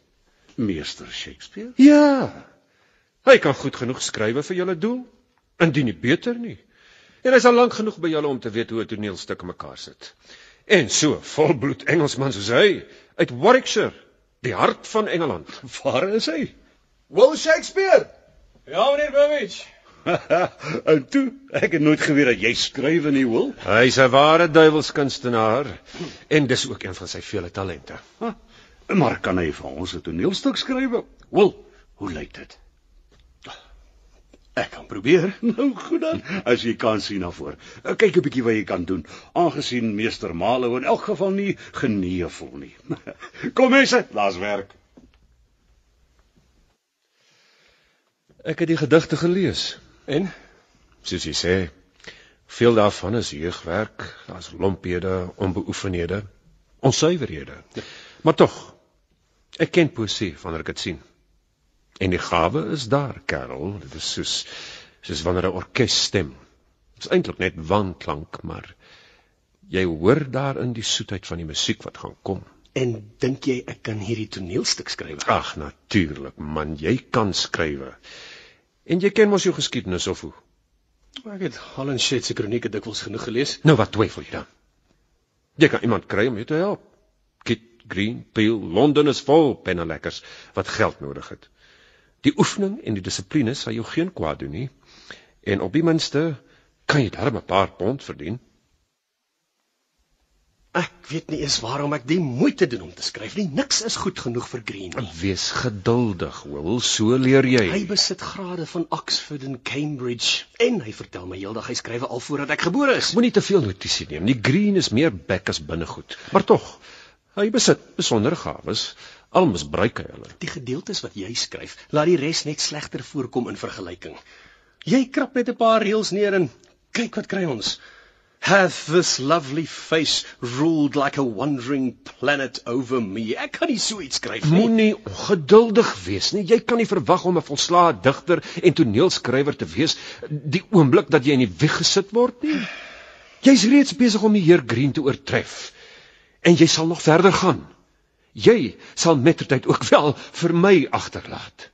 A: Meester Shakespeare?
I: Ja. Hy kan goed genoeg skrywe vir julle doel, indien nie beter nie. En hy's al lank genoeg by julle om te weet hoe 'n toneelstuk mekaar sit. En so volbloed Engelsman soos hy uit Warwickshire, die hart van Engeland.
A: Waar is hy?
E: Will Shakespeare?
C: Ja, meneer Burbage.
A: en toe, ek het nooit geweet dat jy skryf nie, wil.
I: Hy's 'n ware duiwelskunstenaar en dis ook een van sy vele talente.
A: Huh, maar kan hy vir ons 'n toneelstuk skryf? Wil, hoe lyk dit?
C: Ek kan probeer.
A: Nou goed dan, as jy kan sien na voor. Kyk 'n bietjie wat jy kan doen, aangesien meester Malo in elk geval nie genee voel nie. Kom mense, laat werk.
I: Ek het die gedigte gelees.
C: En
I: Soos jy sê, veel daarvan is jeugwerk, daar's lomphede, onbeoefenhede, onsuiverhede. Maar tog, ek ken poesie wanneer ek dit sien. En die gawe is daar, Karel. Dit is soos soos wanneer 'n orkes stem. Dit is eintlik net wanklank, maar jy hoor daarin die soetheid van die musiek wat gaan kom.
C: en dink jy ek kan hierdie toneelstuk skryf?
I: Ag, natuurlik, man, jy kan skrywe. En jy ken mos jou geskiedenis of hoe?
C: Ek het Holland Shed se kronieke dikwels genoeg gelees.
I: Nou wat twyfel jy dan? Jy kan iemand kry om jou te help. Kit Green, Peel, Londen is vol pennelekkers wat geld nodig het. Die oefening en die dissipline sal jou geen kwaad doen nie. En op die minste kan jy darm 'n paar pond verdien.
C: Ek weet nie eens waarom ek die moeite doen om te skryf nie. Niks is goed genoeg vir Green nie.
I: Wees geduldig, Will, so leer jy.
C: Hy besit grade van Oxford en Cambridge en hy vertel my heeldag hy skrywe al voordat ek gebore is.
I: Moenie te veel notisie neem. Die Green is meer bek as binnegoed. Maar tog, hy besit besondere gawes. Al misbruik hy hulle.
C: Die gedeeltes wat jy skryf, laat die res net slegter voorkom in vergelyking. Jy krap net 'n paar reëls neer en kyk wat kry ons. Hath this lovely face ruled like a wandering planet over me. Ek kan nie so iets skryf nie.
I: Moenie ongeduldig wees nie. Jy kan nie verwag om 'n volslae digter en toneelskrywer te wees die oomblik dat jy in die wieg gesit word nie. Jy's reeds besig om die heer Green te oortref. En jy sal nog verder gaan. Jy sal mettertyd ook wel vir my agterlaat.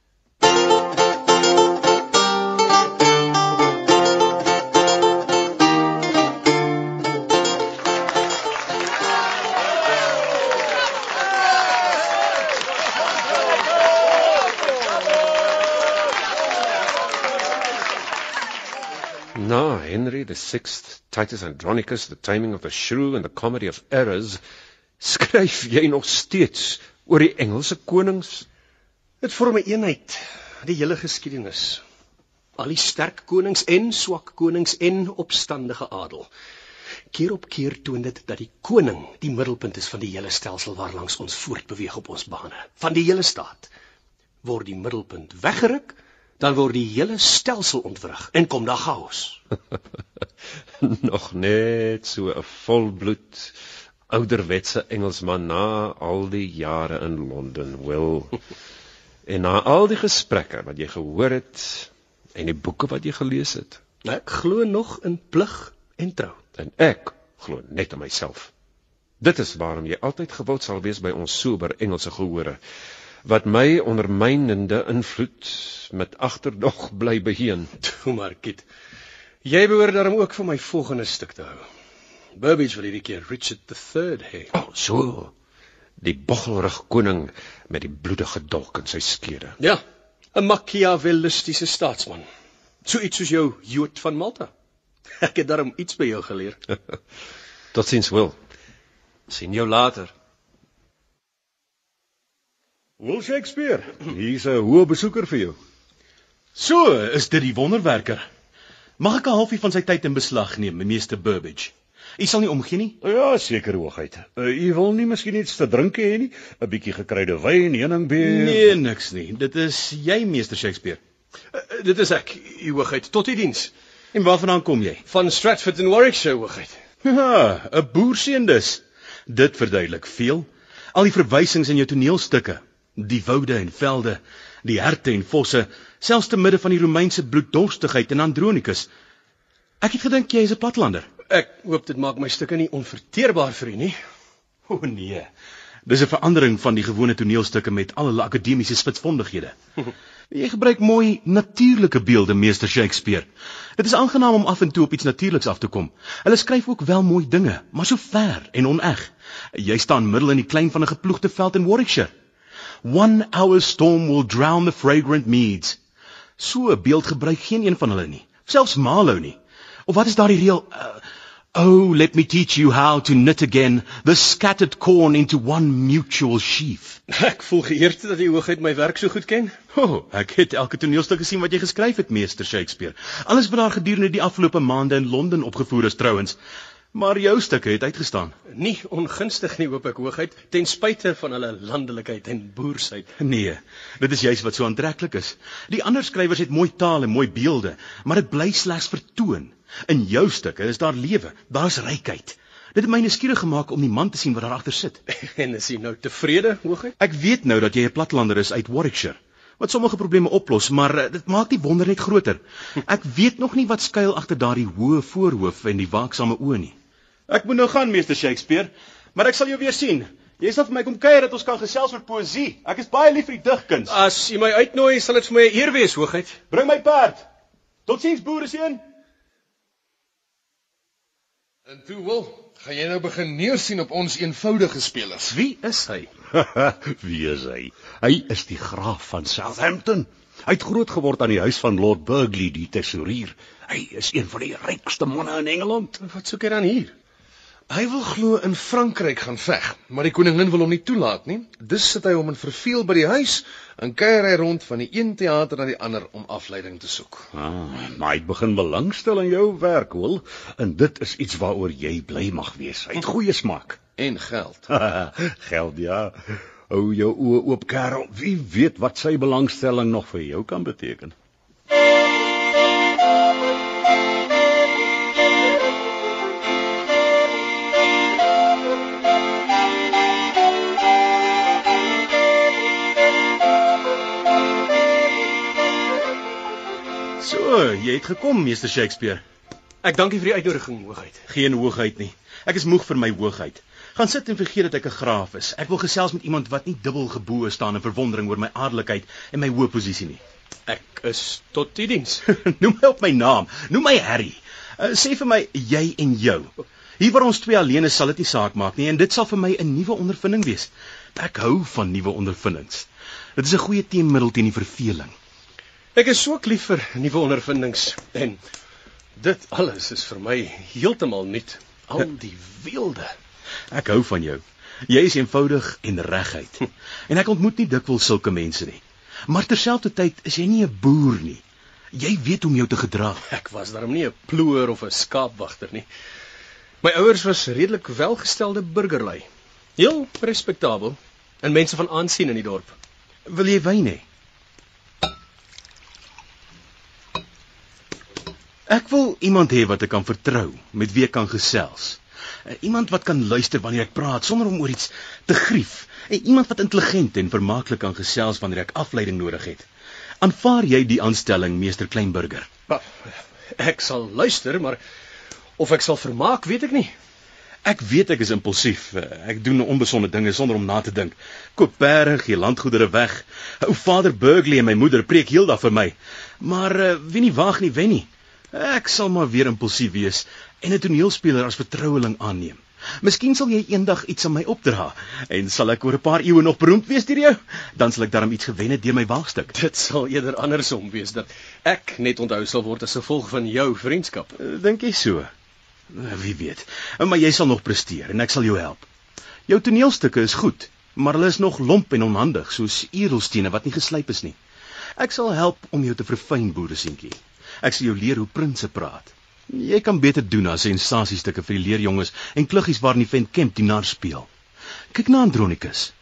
I: Na Henry 6th, Titus Andronicus, The Taming of the Shrew and the Comedy of Errors, Skryf jy nog steeds oor die Engelse konings?
C: Dit vorm 'n eenheid, die hele geskiedenis. Al die sterk konings en swak konings en opstandige adel. Keer op keer toon dit dat die koning die middelpunt is van die hele stelsel waarlangs ons voortbeweeg op ons bane, van die hele staat. Word die middelpunt weggeruk, dan word die hele stelsel ontwrig en kom daar chaos.
I: nog net so 'n volbloed ouderwetse Engelsman na al die jare in Londen wil en na al die gesprekke wat jy gehoor het en die boeke wat jy gelees het.
C: Ek glo nog in plig en trou
I: en ek glo net in myself. Dit is waarom jy altyd gewild sal wees by ons sober Engelse gehore wat my ondermynende invloed met agterdog bly beheen.
C: Toe maar kit. Jy behoort daarom ook vir my volgende stuk te hou. Burbage wil hierdie keer Richard III hê.
I: Oh, so. Die boggelrig koning met die bloedige dolk in sy skede.
C: Ja, 'n Machiavellistiese staatsman. So iets soos jou Jood van Malta. Ek het daarom iets by jou geleer.
I: Totsiens, Will. Sien jou later.
A: Will Shakespeare, hier's 'n hoë besoeker vir jou.
J: So, is dit die wonderwerker. Mag ek 'n halfie van sy tyd in beslag neem, meester Burbage? U sal nie omgee nie?
A: Ja, seker hoogheid. Uh, u wil nie miskien iets te drink hê nie? 'n Bietjie gekruide wyn, heuningbeer.
J: Nee, niks nie. Dit is jy, meester Shakespeare.
C: Uh, dit is ek, u hoogheid, tot u diens.
J: En waarvandaan kom jy?
C: Van Stratford in Warwickshire, hoogheid.
J: Ja, 'n boerseun dus. Dit verduidelik veel. Al die verwysings in jou toneelstukke, die woude en velde, die herte en vosse, selfs te midde van die Romeinse bloeddorstigheid in Andronicus. Ek het gedink jy is 'n platlander.
C: Ek hoop dit maak my stukke nie onverteerbaar vir u nie.
J: O oh, nee. Dis 'n verandering van die gewone toneelstukke met al hulle akademiese spitsvondighede. Jy gebruik mooi natuurlike beelde, meester Shakespeare. Dit is aangenaam om af en toe op iets natuurliks af te kom. Hulle skryf ook wel mooi dinge, maar so ver en oneg. Jy staan middel in die klein van 'n geploegde veld in Warwickshire. One hour storm will drown the fragrant meads. So 'n beeld gebruik geen een van hulle nie, selfs Marlowe nie. Of wat is daardie reël? Uh, oh, let me teach you how to knit again the scattered corn into one mutual sheaf.
C: Ek voel geëerd dat jy hoogheid my werk so goed ken.
J: O, oh, ek het elke toneelstuk gesien wat jy geskryf het, meester Shakespeare. Alles wat daar gedurende die afgelope maande in Londen opgevoer is trouens. Maar jou stukke het uitgestaan.
C: Nie ongunstig nie, hoop ek hoogheid, ten spyte van hulle landelikheid en boersheid.
J: Nee, dit is juis wat so aantreklik is. Die ander skrywers het mooi taal en mooi beelde, maar dit bly slegs vertoon. In jou stukke is daar lewe, daar's rykheid. Dit het my nuuskierig gemaak om die man te sien wat daar agter sit.
C: en is jy nou tevrede, hoogheid?
J: Ek weet nou dat jy 'n platlander is uit Warwickshire wat sommige probleme oplos, maar uh, dit maak die wonder net groter. Ek weet nog nie wat skuil agter daardie hoë voorhoof en die waaksame oë nie. Ek moet nou gaan, meester Shakespeare, maar ek sal jou weer sien. Jy sal vir my kom kuier dat ons kan gesels oor poësie. Ek is baie lief vir die digkuns.
C: As jy my uitnooi, sal dit vir my 'n eer wees, hoogheid.
J: Bring my perd. Totsiens, boereseun.
E: En toe wil, gaan jy nou begin neersien op ons eenvoudige spelers.
C: Wie is hy?
A: Wie is hy? Hy is die graaf van Southampton. Hy het groot geword aan die huis van Lord Burghley, die tesourier. Hy is een van die rykste manne in Engeland.
C: Wat soek hy dan hier?
E: Hy wil glo in Frankryk gaan veg, maar die koningin wil hom nie toelaat nie. Dus sit hy hom in verveel by die huis en kuier hy rond van die een teater na die ander om afleiding te soek.
A: Ah, maar hy begin belangstel in jou werk, hoor, en dit is iets waaroor jy bly mag wees. Hy het goeie smaak
E: en geld.
A: geld ja. Hou jou oë oop, Karel. Wie weet wat sy belangstelling nog vir jou kan beteken.
J: So, jy het gekom, meester Shakespeare.
C: Ek dank u vir die uitnodiging, hoogheid.
J: Geen hoogheid nie. Ek is moeg vir my hoogheid. Gaan sit en vergeet dat ek 'n graaf is. Ek wil gesels met iemand wat nie dubbel geboë staan in verwondering oor my adellikheid en my hoë posisie nie.
C: Ek is tot u diens.
J: Noem my op my naam. Noem my Harry. Uh, sê vir my jy en jou. Hier waar ons twee alleen is, sal dit nie saak maak nie en dit sal vir my 'n nuwe ondervinding wees. Ek hou van nuwe ondervindings. Dit is 'n goeie teenmiddel teen die verveling.
C: Ek is so lief vir nuwe ondervindings en dit alles is vir my heeltemal nuut. Al die weelde.
J: Ek hou van jou. Jy is eenvoudig en reguit. En ek ontmoet nie dikwels sulke mense nie. Maar terselfdertyd is jy nie 'n boer nie. Jy weet hoe om jou te gedra.
C: Ek was daarom nie 'n ploer of 'n skaapwagter nie. My ouers was redelik welgestelde burgerlui. Heel respektabel en mense van aansien in die dorp.
J: Wil jy wyn hê? Ek wil iemand hê wat ek kan vertrou, met wie ek kan gesels. Uh, Iemand wat kan luister wanneer ek praat sonder om oor iets te grief. En iemand wat intelligent en vermaaklik kan gesels wanneer ek afleiding nodig het. Aanvaar jy die aanstelling, meester Kleinburger?
C: Ek sal luister, maar of ek sal vermaak, weet ek nie.
J: Ek weet ek is impulsief. Eh, Ek doen onbesonde dinge sonder om na te dink. Koop perde, gee landgoedere weg. Ou vader Burgley en my moeder preek heeldag vir my. Maar uh, wie nie waag nie wen nie. Ek sal maar weer impulsief wees en 'n toneelspeler as vertroueling aanneem. Miskien sal jy eendag iets aan my opdra en sal ek oor 'n paar eeue nog beroemd wees deur jou. Dan sal ek daarom iets gewen het deur my waagstuk.
C: Dit sal eerder andersom wees dat ek net onthou sal word as gevolg van jou vriendskap.
J: Eh, Dink jy so? Eh, Wie weet. Eh, Maar jy sal nog presteer en ek sal jou help. Jou toneelstukke is goed, maar hulle is nog lomp en onhandig soos edelstene wat nie geslyp is nie. Ek sal help om jou te verfyn, boereseentjie. Ek sal jou leer hoe prinses praat. Jy kan beter doen as sensasiestukke vir die leerjonges en kluggies waarin die vent Kemp dienaar speel. Kyk na Andronicus.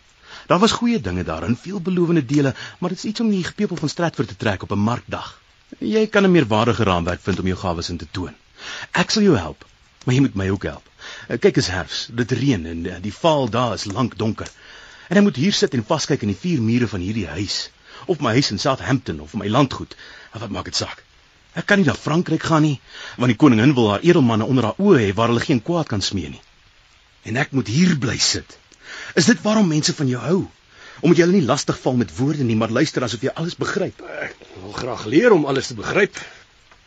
J: Daar was goeie dinge daarin, veelbelovende dele, maar dit is iets om die gepeupel van Stratford te trek op 'n markdag. Jy kan 'n meerwaardige raamwerk vind om jou gawes in te toon. Ek sal jou help, maar jy moet my ook help. Eh, Kyk is herfs, dit reën en eh, die vaal daar is lank donker. En ek moet hier sit en vaskyk in die vier mure van hierdie huis, of my huis in Southampton of my landgoed. En Wat maak dit saak? Ek kan nie na Frankryk gaan nie, want die koningin wil haar edelmanne onder haar oë hê waar hulle geen kwaad kan smee nie. En ek moet hier bly sit. Is dit waarom mense van jou hou? Omdat jy hulle nie lastig val met woorde nie, maar luister asof jy alles begryp.
C: Ek wil graag leer om alles te begryp.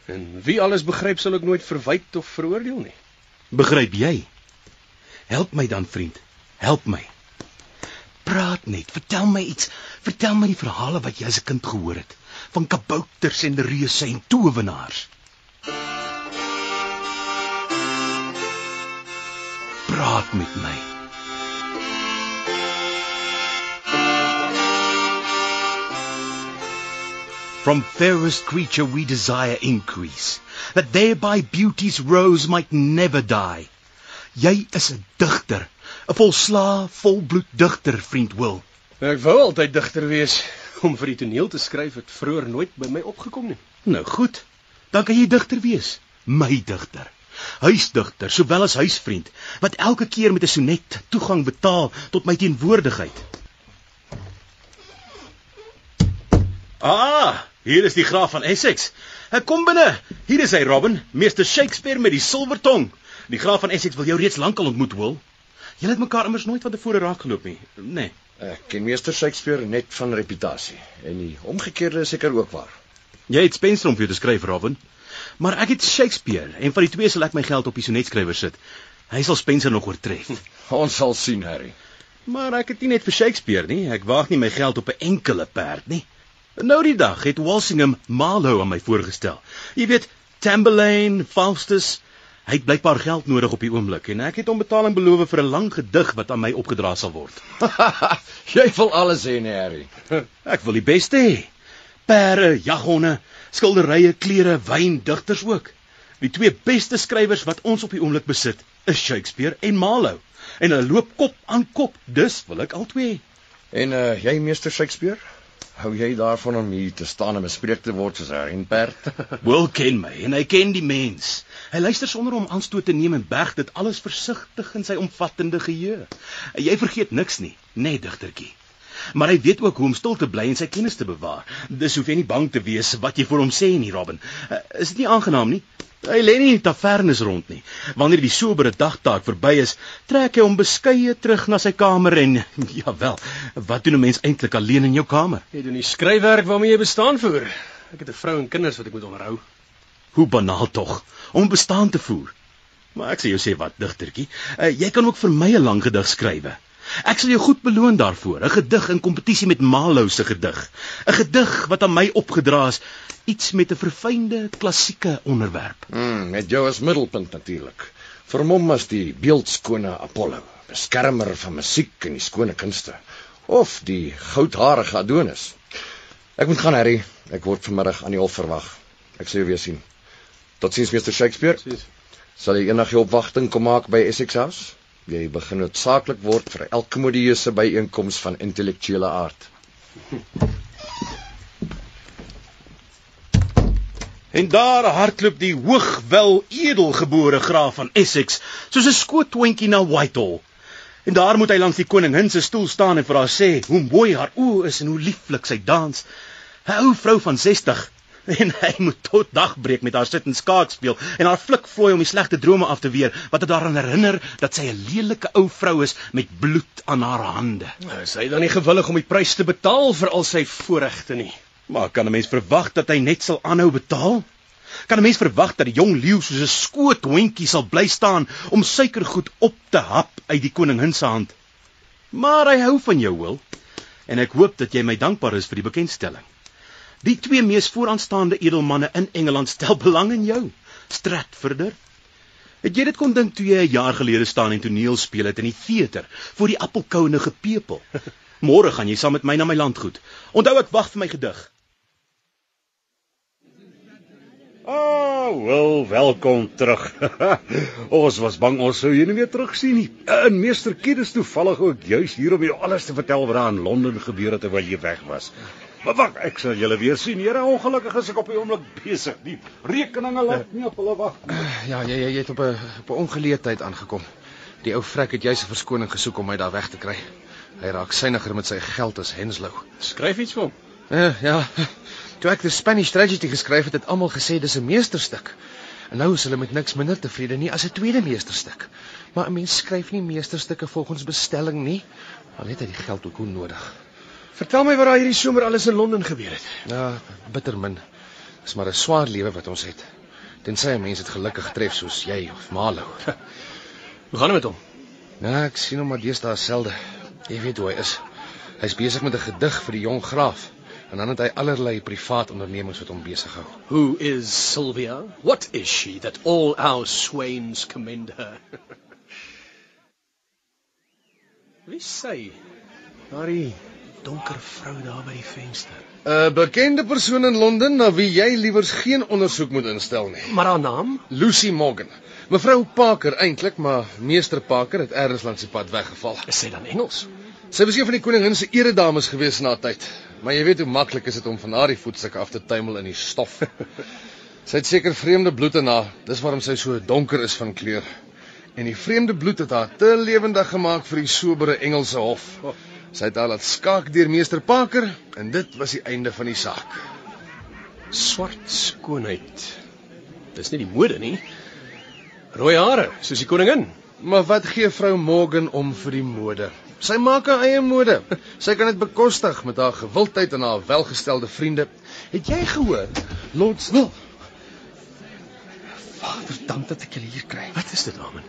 C: En wie alles begryp sal ek nooit verwyd of veroordeel nie.
J: Begryp jy? Help my dan, vriend. Help my. Praat net, vertel my iets. Vertel my die verhale wat jy as 'n kind gehoor het van kabouters en reuse en towenaars. Praat met my. From fairest creature we desire increase, that thereby beauty's rose might never die. Jy is 'n digter, 'n volslaa, volbloed digter, vriend Will.
C: Ek wou altyd digter wees. Om vir die toneel te skryf het vroeër nooit by my opgekom nie.
J: Nou goed, dan kan jy digter wees, my digter. Huisdigter, sowel as huisvriend, wat elke keer met 'n sonnet toegang betaal tot my teenwoordigheid. Ah, hier is die graaf van Essex. Ek kom binne. Hier is hy, Robin, meester Shakespeare met die silwertong. Die graaf van Essex wil jou reeds lankal ontmoet, Will. Julle het mekaar immers nooit van tevore raakgeloop nie, nê? Nee.
K: Ek ken meester Shakespeare net van reputasie en die omgekeerde is seker ook waar.
J: Jy het Spencer om vir jou te skryf, Robin. Maar ek het Shakespeare en van die twee sal ek my geld op die sonetskrywer sit. Hy sal Spencer nog oortref.
K: Ons sal sien, Harry.
J: Maar ek het nie net vir Shakespeare nie, ek waag nie my geld op 'n enkele perd nie. Nou die dag het Walsingham Marlowe aan my voorgestel. Jy weet, Tamburlaine, Faustus, hy het blykbaar geld nodig op die oomblik en ek het hom betaling beloof vir 'n lang gedig wat aan my opgedra sal word.
K: Jy wil alles hê, nee, Harry.
J: Ek wil die beste hê. Perde, jaghonde, skilderye, klere, wyn, digters ook. Die twee beste skrywers wat ons op die oomblik besit, is Shakespeare en Marlowe. En hulle loop kop aan kop, dus wil ek albei hê.
K: En uh jy meester Shakespeare? Hou jy daarvan om hier te staan en bespreek te word soos 'n renperd?
J: Will ken my en hy ken die mens. Hy luister sonder om aanstoot te neem en berg dit alles versigtig in sy omvattende geheue. Jy vergeet niks nie, net digtertjie. Maar hy weet ook hoe om stil te bly en sy kennis te bewaar. Dis hoef jy nie bang te wees wat jy vir hom sê nie, Robin. Uh, is dit nie aangenaam nie? Hy lê nie in tavernes rond nie. Wanneer die sobere dagtaak verby is, trek hy hom beskeie terug na sy kamer en ja wel, wat doen 'n mens eintlik alleen in jou kamer?
C: Jy doen die skryfwerk waarmee jy bestaan voer. Ek het 'n vrou en kinders wat ek moet onderhou.
J: Hoe banaal tog om bestaan te voer. Maar ek sê jou sê wat digtertjie, uh, jy kan ook vir my 'n lang gedig skrywe. Ek sal jou goed beloon daarvoor, 'n gedig in kompetisie met Marlowe se gedig. 'n Gedig wat aan my opgedra is, iets met 'n verfynde klassieke onderwerp.
K: Mm, met jou as middelpunt natuurlik. Vermom as die beeldskone Apollo. beskermer van musiek en die skone kunste of die goudharige Adonis. Ek moet gaan, Harry. Ek word vanmiddag aan die hof verwag. Ek sal jou weer sien. Totsiens, meester Shakespeare.
C: Precies.
K: Sal jy eendag jou opwagting kom maak by Essex House? Jy begin noodsaaklik word vir elke modieuse byeenkoms van intellektuele aard.
J: En daar hardloop die hoogwel edelgebore graaf van Essex soos 'n skootoentjie na Whitehall. En daar moet hy langs die koningin se stoel staan en vir haar sê hoe mooi haar oë is en hoe lieflik sy dans. 'n Ou vrou van 60 en hy moet tot dagbreek met haar sit en skaak speel en haar flik vloei om die slegte drome af te weer wat dit daaraan herinner dat sy 'n lelike ou vrou is met bloed aan haar hande.
C: Nou, Sy dan nie gewillig om die prys te betaal vir al sy voorregte nie.
J: Maar kan 'n mens verwag dat hy net sal aanhou betaal? Kan 'n mens verwag dat die jong leeu soos 'n skoot hondjie sal bly staan om suikergoed op te hap uit die koningin se hand? Maar hy hou van jou, Will, en ek hoop dat jy my dankbaar is vir die bekendstelling. Die twee mees vooraanstaande edelmanne in Engeland stel belang in jou, Stratforder. Het jy dit kon dink toe jy 'n jaar gelede staan en toneel speel het in die teater voor die appelkoue gepepel? Môre gaan jy saam met my na my landgoed. Onthou ek wag vir my gedig.
A: Ah, oh, wel, welkom terug. ons was bang ons sou jou nie weer terugsien nie. En meester Kied is toevallig ook juis hier om jou alles te vertel wat daar in Londen gebeur het terwyl jy weg was. Maar wag, ek sal julle weer sien. Here, ongelukkig is ek op die oomblik besig. Die rekeninge laat nie op hulle wag.
E: Ja, jy jy, jy het op 'n op 'n ongeleentheid aangekom. Die ou vrek het juis 'n verskoning gesoek om my daar weg te kry. Hy raak syniger met sy geld as Henslow.
C: Skryf iets vir hom.
E: Uh, ja. Toe ek die Spanish Tragedy geskryf het, het almal gesê dis 'n meesterstuk. En nou is hulle met niks minder tevrede nie as 'n tweede meesterstuk. Maar 'n mens skryf nie meesterstukke volgens bestelling nie. Al het hy die geld ook nodig.
C: Vertel my wat daar hierdie somer alles in Londen gebeur het.
E: Ja, bitter min. Dis maar 'n swaar lewe wat ons het. Tensy 'n mens dit gelukkig tref soos jy of Malo.
C: Hoe gaan dit met hom?
E: Ja, ek sien hom maar deesdae selde. Jy weet hoe hy is. Hy's besig met 'n gedig vir die jong graaf en dan het hy allerlei privaat ondernemings wat hom besig hou.
C: Who is Sylvia? What is she that all our swains commend her? Wie sê? Daardie donker vrou daar by die venster.
E: 'n Bekende persoon in Londen na wie jy liewers geen ondersoek moet instel nie.
C: Maar haar naam?
E: Lucy Morgan. Mevrou Parker eintlik, maar meester Parker het eers langs die pad weggeval.
C: Is sy dan Engels?
E: Sy was een van die koningin se eredames gewees na tyd. Maar jy weet hoe maklik is dit om van haar die voetstukke af te tuimel in die stof. sy het seker vreemde bloed in haar. Dis waarom sy so donker is van kleur. En die vreemde bloed het haar te lewendig gemaak vir die sobere Engelse hof. Sy het haar laat skaak deur meester Parker en dit was die einde van die saak.
C: Swart skoonheid. Dis nie die mode nie. Rooi hare, soos die koningin.
E: Maar wat gee vrou Morgan om vir die mode? Sy maak haar eie mode. Sy kan dit bekostig met haar gewildheid en haar welgestelde vriende. Het jy gehoor? Lord Snow.
F: Vader, dank dat ek julle hier kry.
C: Wat is dit, Amen?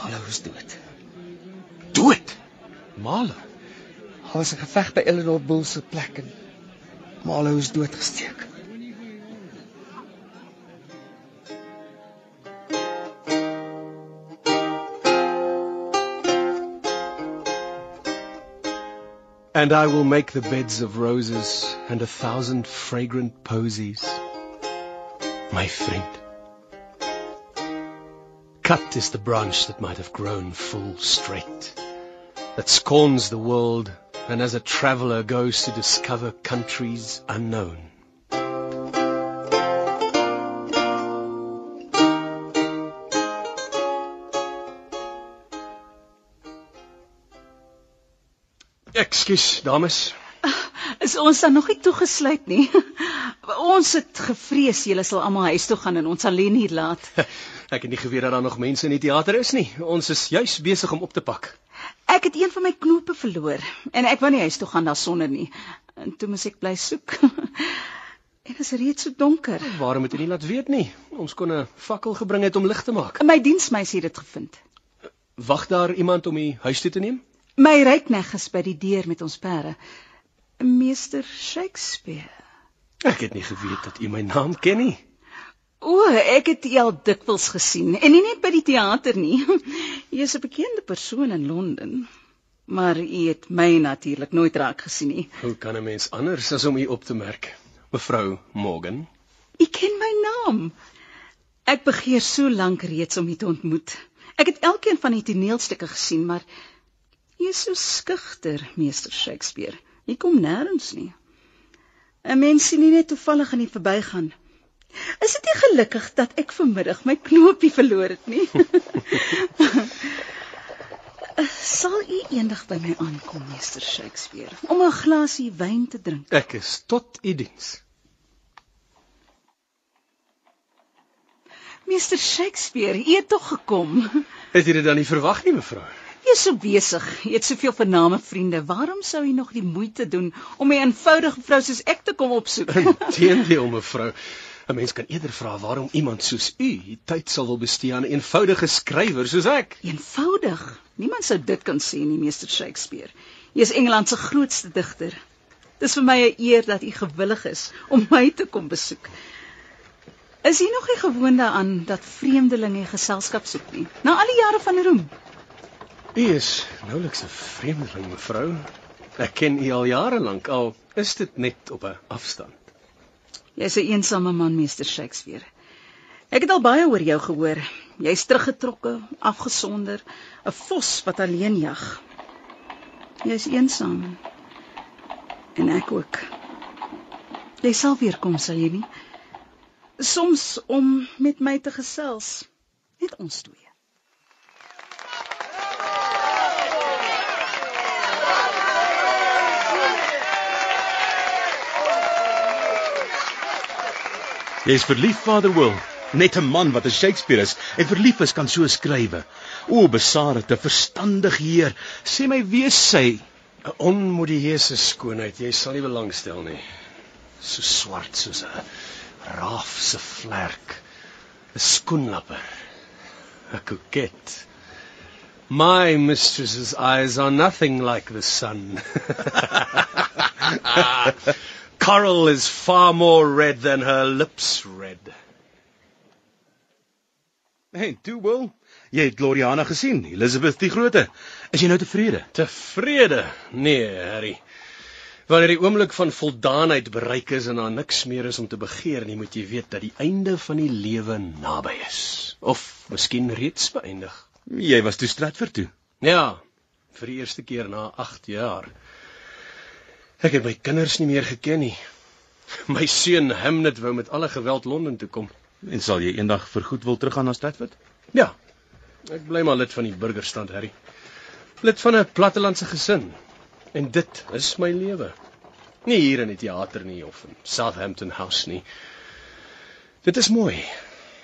F: Hallo is dood.
C: Dood.
E: Male.
F: Daar was 'n geveg by Eleanor Bull se plek en Malo is doodgesteek.
C: And I will make the beds of roses and a thousand fragrant posies. My friend. Cut is the branch that might have grown full straight, that scorns the world and as a traveller goes to discover countries unknown. Ekskuus, dames.
L: Is ons dan nog nie toegesluit nie? Ons het gevrees julle sal almal huis toe gaan en ons alleen hier laat.
C: Ek het nie geweet dat daar nog mense in die teater is nie. Ons is juis besig om op te pak.
L: Ek het een van my knope verloor en ek wou nie huis toe gaan daarsonder nie. En toe moet ek bly soek. en dit is reeds so donker.
C: Waarom het jy nie laat weet nie? Ons kon 'n fakkel gebring het om lig te maak.
L: My diensmeisie het dit gevind.
C: Wag daar iemand om die huis toe te neem?
L: My rykneg is by die deur met ons perde. Meester Shakespeare.
C: Ek het nie geweet dat u my naam ken nie.
L: O, ek het u al dikwels gesien en nie net by die teater nie. U is 'n bekende persoon in Londen. Maar u het my natuurlik nooit raak gesien nie.
C: Hoe kan 'n mens anders as om u op te merk? Mevrou Morgan.
L: U ken my naam. Ek begeer so lank reeds om u te ontmoet. Ek het elkeen van die toneelstukke gesien, maar u is so skugter, meester Shakespeare. U kom nêrens nie. 'n Mens sien nie net toevallig aan die verbygaan. Is dit nie gelukkig dat ek vanmiddag my knoopie verloor het nie? Sal u eendag by my aankom, meester Shakespeare, om 'n glasie wyn te drink?
C: Ek is tot u diens.
L: Meester Shakespeare, u het tog gekom.
C: Het jy dit dan nie verwag nie, mevrou?
L: Jy is so besig. Jy het soveel vername vriende. Waarom sou jy nog die moeite doen om 'n eenvoudige vrou soos ek te kom opsoek?
C: Inteendeel, mevrou. 'n Mens kan eerder vra waarom iemand soos u die tyd sal wil bestee aan 'n eenvoudige skrywer soos ek.
L: Eenvoudig? Niemand sou dit kan sê nie, meester Shakespeare. Jy is Engeland se grootste digter. Dis vir my 'n eer dat u gewillig is om my te kom besoek. Is u nog nie gewoond daaraan dat vreemdelinge geselskap soek nie? Na al die jare van roem.
C: U is nouliks 'n vreemdeling, mevrou. Ek ken u al jare lank, al is dit net op 'n afstand.
L: Jy's 'n eensame man, meester Shakespeare. Ek het al baie oor jou gehoor. Jy's teruggetrokke, afgesonder, 'n vos wat alleen jag. Jy's eensaam. En ek ook. Jy sal weer kom, sal jy nie? Soms om met my te gesels, net ons twee.
J: Jy's verlief, Vader Will. Net 'n man wat 'n Shakespeare is en verlief is kan so skrywe. O, besarende, verstandige heer, sê my wie is sy?
C: 'n Onmodieuse skoonheid, jy sal nie belangstel nie. So swart soos 'n raaf se vlerk. 'n Skoenlapper. 'n Koket. My mistress's eyes are nothing like the sun. Coral is far more red than her lips red.
J: Hey, toe Will, jy het Gloriana gesien, Elizabeth die Grote. Is jy nou tevrede?
C: Tevrede? Nee, Harry. Wanneer die oomblik van voldaanheid bereik is en daar niks meer is om te begeer nie, moet jy weet dat die einde van die lewe naby is, of miskien reeds beëindig.
J: Jy was toe Stratford toe.
C: Ja, vir die eerste keer na 8 jaar. Ek het my kinders nie meer geken nie. My seun Hamnet wou met alle geweld Londen toe kom.
J: En sal jy eendag vergoed wil teruggaan na Stratford?
C: Ja. Ek bly maar lid van die burgerstand, Harry. Lid van 'n plattelandse gesin. En dit is my lewe. Nie hier in die teater nie of in Southampton House nie. Dit is mooi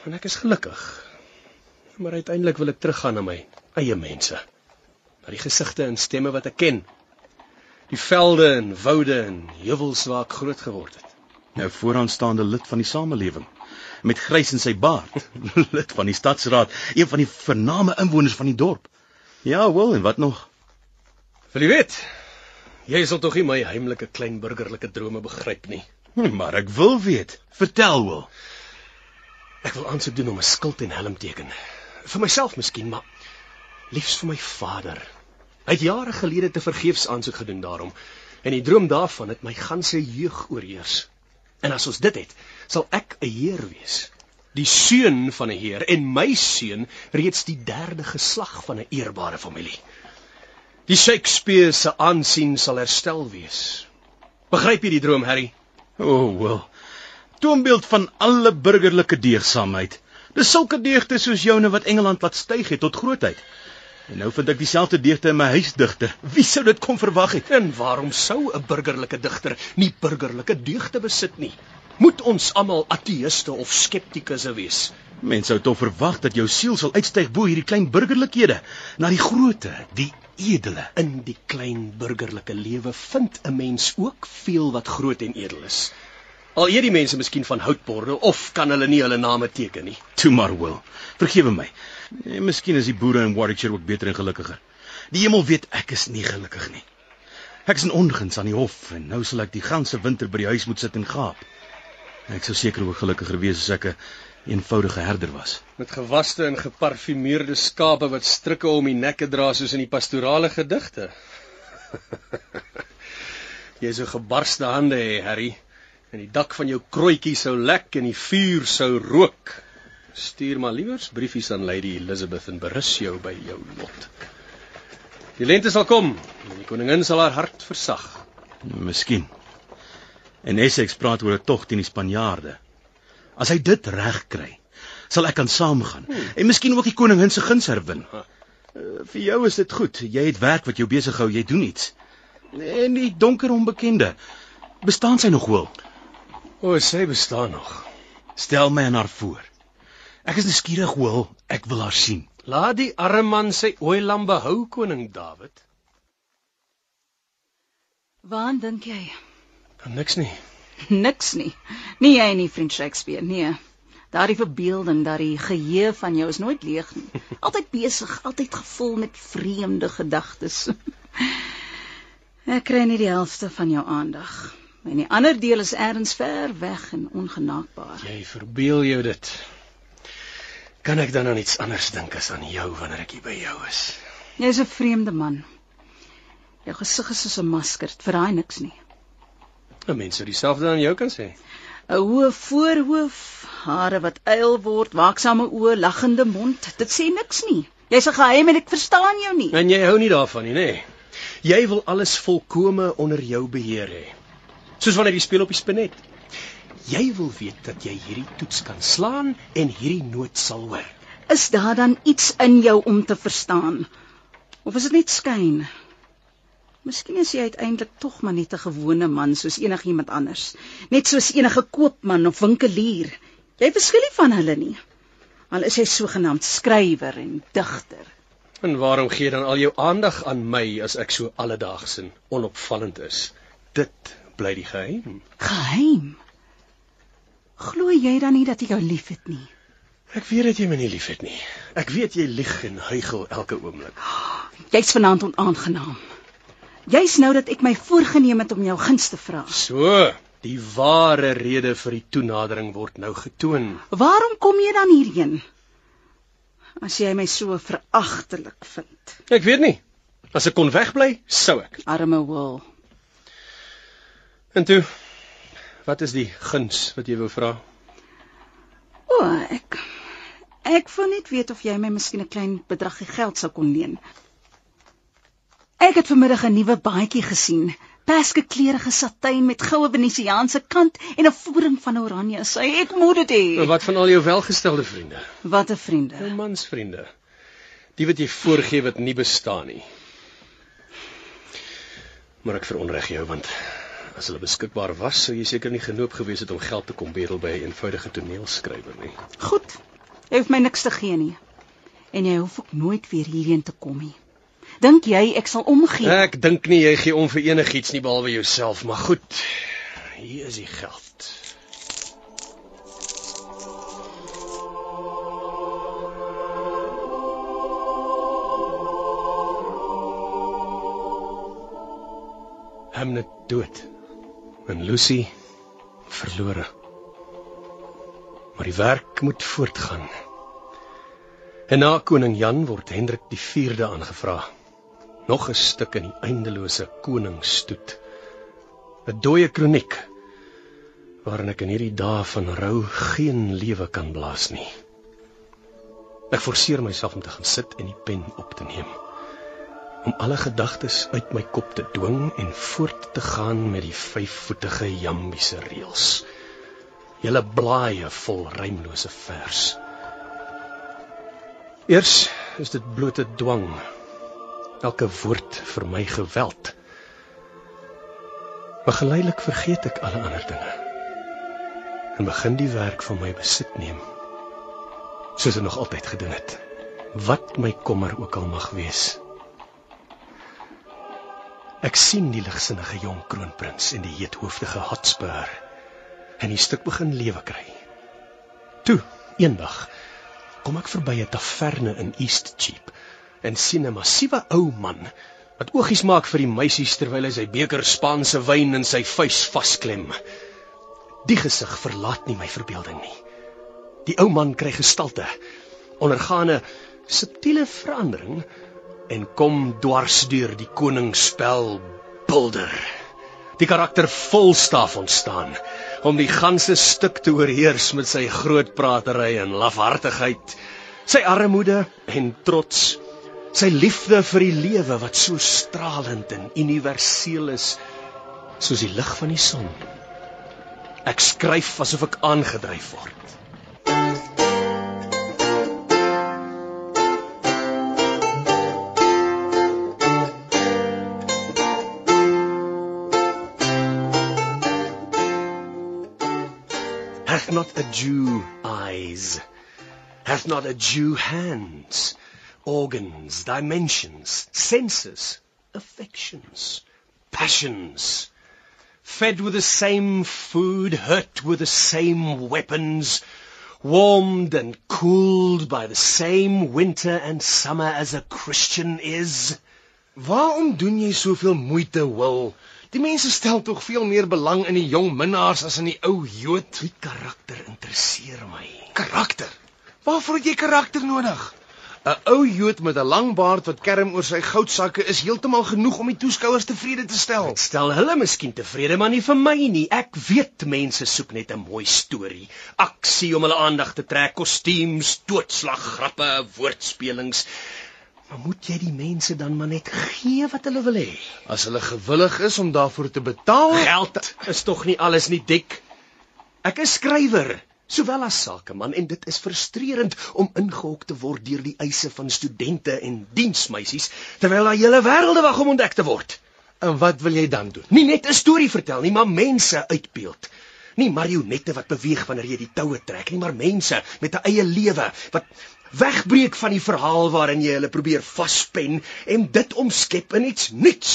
C: en ek is gelukkig. Maar uiteindelik wil ek teruggaan na my eie mense. Na die gesigte en stemme wat ek ken. Die velde en woude en heuwels waar ek groot geword het.
J: Nou vooraanstaande lid van die samelewing met grys in sy baard, lid van die stadsraad, een van die vername inwoners van die dorp. Ja, wel en wat nog?
C: Wil jy weet? Jy sal tog nie my heimlike klein burgerlike drome begryp nie.
J: Hm, maar ek wil weet. Vertel wel.
C: Ek wil aansoek doen om 'n skild en helm teken. Vir myself miskien, maar liefs vir my vader. Hy het jare gelede te vergeefs aansoek gedoen daarom en die droom daarvan het my ganse jeug oorheers. En as ons dit het, sal ek 'n heer wees. Die seun van 'n heer en my seun reeds die derde geslag van 'n eerbare familie. Die Shakespeare se aansien sal herstel wees. Begryp jy die droom, Harry?
J: O, oh, wel. Toonbeeld van alle burgerlike deegsaamheid. Dis sulke deegte soos joune wat Engeland laat styg het tot grootheid. En nou vind ek dieselfde deegte in my huisdigter. Wie sou dit kon verwag het?
C: En waarom sou 'n burgerlike digter nie burgerlike deugte besit nie? Moet ons almal ateïste of skeptikusse wees?
J: Mense sou tog verwag dat jou siel sal uitstyg bo hierdie klein burgerlikhede na die grootte, die edele.
C: In die klein burgerlike lewe vind 'n mens ook veel wat groot en edel is. Al eet die mense miskien van houtborde of kan hulle nie hulle name teken nie.
J: Toe maar wil. Vergewe my. Nee, miskien is die boere in Warwickshire ook beter en gelukkiger. Die hemel weet ek is nie gelukkig nie. Ek is in onguns aan die hof en nou sal ek die ganse winter by die huis moet sit en gaap. Ek sou seker ook gelukkiger wees as ek 'n eenvoudige herder was.
C: Met gewaste en geparfumeerde skape wat strikke om die nekke dra soos in die pastorale gedigte. Jy sou gebarste hande hê, Harry, en die dak van jou krooitjie sou lek en die vuur sou rook. Stuur maar liewers briefies aan Lady Elizabeth en berus jou by jou lot. Die lente sal kom en die koningin sal haar hart versag.
J: Miskien. En Essex praat oor 'n tog teen die Spanjaarde. As hy dit reg kry, sal ek kan saamgaan hmm. en miskien ook die koningin se guns herwin. Uh, vir jou is dit goed. Jy het werk wat jou besig hou, jy doen iets. En die donker onbekende, bestaan sy nog wel?
C: O, sy bestaan nog.
J: Stel my aan haar voor. Ek is nuuskierig hoor, ek wil haar sien.
C: Laat die arme man sy oeilam behou, koning Dawid.
L: Waar dink jy?
C: Niks nie.
L: Niks nie. Nie jy nie, vriend Shakespeare, nee. Daardie verbeelding, daardie geheue van jou is nooit leeg nie. Altyd besig, altyd gevul met vreemde gedagtes. Ek kry nie die helfte van jou aandag. En die ander deel is ergens ver weg en ongenaakbaar.
C: Jy verbeel jou dit. Kan ek dan aan iets anders dink as aan jou wanneer ek hier by jou is?
L: Jy's 'n vreemde man. Jou gesig is soos 'n masker, dit verraai niks nie.
C: 'n Mens sou dieselfde aan jou kan sê.
L: 'n Hoë voorhoof, hare wat uil word, waaksame oë, lagende mond. Dit sê niks nie. Jy's 'n geheim en ek verstaan jou nie.
C: En jy hou nie daarvan nie, nê? Nee. Jy wil alles volkome onder jou beheer hê. Soos wanneer jy speel op die spinet. Jy wil weet dat jy hierdie toets kan slaan en hierdie noot sal hoor.
L: Is daar dan iets in jou om te verstaan? Of is dit net skyn? Miskien is jy uiteindelik tog maar net 'n gewone man soos enigiemand anders, net soos enige koopman of winkelier. Jy verskil nie van hulle nie. Al is jy sogenaamd skrywer en digter.
C: En waarom gee dan al jou aandag aan my as ek so alledaags en onopvallend is? Dit bly die geheim.
L: Geheim. Glo jy dan nie dat ek jou liefhet nie?
C: Ek weet dat jy my nie liefhet nie. Ek weet jy lieg en huigel elke oomblik.
L: Jy's vanaand onaangenaam. Jy's nou dat ek my voorgenem het om jou guns te vra.
C: So, die ware rede vir die toenadering word nou getoon.
L: Waarom kom jy dan hierheen? As jy my so veragtelik vind.
C: Ek weet nie. As ek kon wegbly, sou ek.
L: Arme Will.
C: En toe, wat is die guns wat jy wou vra?
L: O, ek ek wou net weet of jy my miskien 'n klein bedragie geld sou kon leen. Ek het vanmiddag 'n nuwe baadjie gesien. Perske kleurige satijn met goue venesiaanse kant en 'n voering van oranje. Sy ek moet dit hê.
C: Wat van al jou welgestelde vriende?
L: Watter vriende?
C: Jou mansvriende. Die wat jy voorgee wat nie bestaan nie. Maar ek veronreg jou want as hulle beskikbaar was, sou jy seker nie genoop gewees het om geld te kom bedel by 'n eenvoudige toneelskrywer nie.
L: Goed. Jy hoef my niks te gee nie. En jy hoef ook nooit weer hierheen te kom nie. Dink jy ek sal omgee?
C: Ek dink nie jy gee om vir enigiets nie behalwe jouself, maar goed. Hier is die geld. Hamnet dood. En Lucy verlore. Maar die werk moet voortgaan. En na koning Jan word Hendrik die 4de aangevra nog 'n stuk in die eindelose koningsstoet. 'n Dooie kroniek waarin ek in hierdie dae van rou geen lewe kan blaas nie. Ek forceer myself om te gaan sit en die pen op te neem. Om alle gedagtes uit my kop te dwing en voort te gaan met die vyfvoetige jambiese reëls. Julle blaaie vol rymlose vers. Eers is dit blote dwang elke woord vir my geweld. Maar geleidelik vergeet ek alle ander dinge. En begin die werk van my besit neem. Soos ek nog altyd gedoen het. Wat my kommer ook al mag wees. Ek sien die ligsinnige jong kroonprins en die heethoofdige Hotspur en die stuk begin lewe kry. Toe, eendag kom ek verby 'n taverne in Eastcheap en sien 'n massiewe ou man wat oogies maak vir die meisies terwyl hy sy beker Spaanse wyn in sy vuis vasklem. Die gesig verlaat nie my verbeelding nie. Die ou man kry gestalte, ondergaan 'n subtiele verandering en kom dwars deur die koningsspel bulder. Die karakter Volstaaf ontstaan om die ganse stuk te oorheers met sy groot pratery en lafhartigheid, sy armoede en trots, sy liefde vir die lewe wat so stralend en universeel is soos die lig van die son. Ek skryf asof ek aangedryf word. Hath not a Jew eyes? Hath not a Jew hands, organs, dimensions, senses, affections, passions? Fed with the same food, hurt with the same weapons, warmed and cooled by the same winter and summer as a Christian is?
E: Waarom doen jy soveel moeite, Wil? Die mense stel tog veel meer belang in die jong minnaars as in die ou Jood.
C: Die karakter interesseer my.
E: Karakter? Waarvoor het jy karakter nodig? 'n Ou Jood met 'n lang baard wat kerm oor sy goudsakke is heeltemal genoeg om die toeskouers tevrede te stel.
C: Dit stel hulle miskien tevrede, maar nie vir my nie. Ek weet mense soek net 'n mooi storie, aksie om hulle aandag te trek, kostuums, doodslag, grappe, woordspelings. Maar moet jy die mense dan maar net gee wat hulle wil hê?
E: As hulle gewillig is om daarvoor te betaal,
C: Geld is tog nie alles nie, Dick. Ek is skrywer, sowel as sakeman en dit is frustrerend om ingehok te word deur die eise van studente en diensmeisies terwyl daar hele wêrelde wag om ontdek te word.
E: En wat wil jy dan doen?
C: Nie net 'n storie vertel nie, maar mense uitbeeld. Nie marionette wat beweeg wanneer jy die toue trek nie, maar mense met 'n eie lewe wat wegbreek van die verhaal waarin jy hulle probeer vaspen en dit omskep in iets nuuts.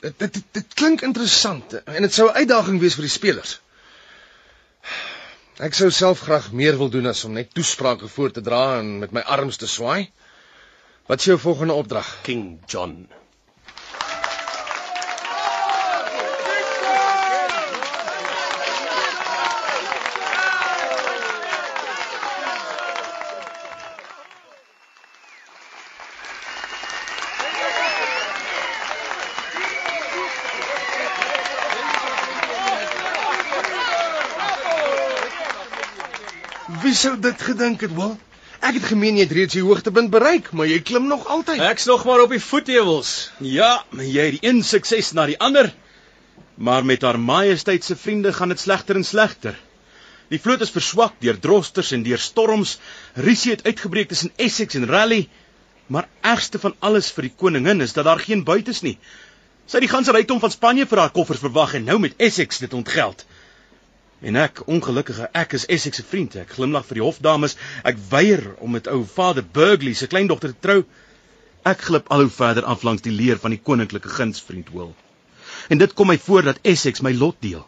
E: Dit dit, dit, dit klink interessant en dit sou 'n uitdaging wees vir die spelers. Ek sou self graag meer wil doen as om net toesprake voor te dra en met my arms te swaai. Wat is jou volgende opdrag?
C: King John.
E: Sou dit gedink het, Wil? Ek het gemeen jy het reeds die hoogtepunt bereik, maar jy klim nog altyd.
C: Ek's nog maar op die voetheuwels.
J: Ja, maar jy het die een sukses na die ander. Maar met haar majesteit se vriende gaan dit slegter en slegter. Die vloot is verswak deur drosters en deur storms. Risie het uitgebreek tussen Essex en Raleigh. Maar ergste van alles vir die koningin is dat daar geen buit is nie. Sy het die ganse rykdom van Spanje vir haar koffers verwag en nou met Essex dit ontgeld. En ek, ongelukkige ek is Essex se vriend. Ek glimlag vir die hofdames. Ek weier om met ou Vader Burgley se kleindogter te trou. Ek glip al hoe verder af langs die leer van die koninklike gunsvriend Will. En dit kom my voor dat Essex my lot deel.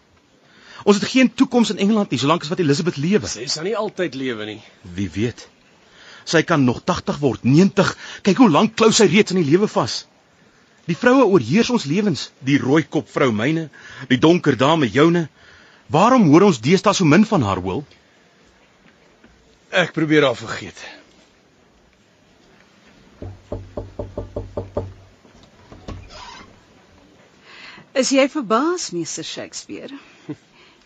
J: Ons het geen toekoms in Engeland nie solank as wat Elizabeth lewe.
C: Sy sal nie altyd lewe nie.
J: Wie weet. Sy kan nog 80 word, 90. Kyk hoe lank klou sy reeds in die lewe vas. Die vroue oorheers ons lewens, die rooi kop vrou myne, die donker dame joune. Waarom hoor ons deesdae so min van haar, Will?
C: Ek probeer haar vergeet.
L: Is jy verbaas, meester Shakespeare?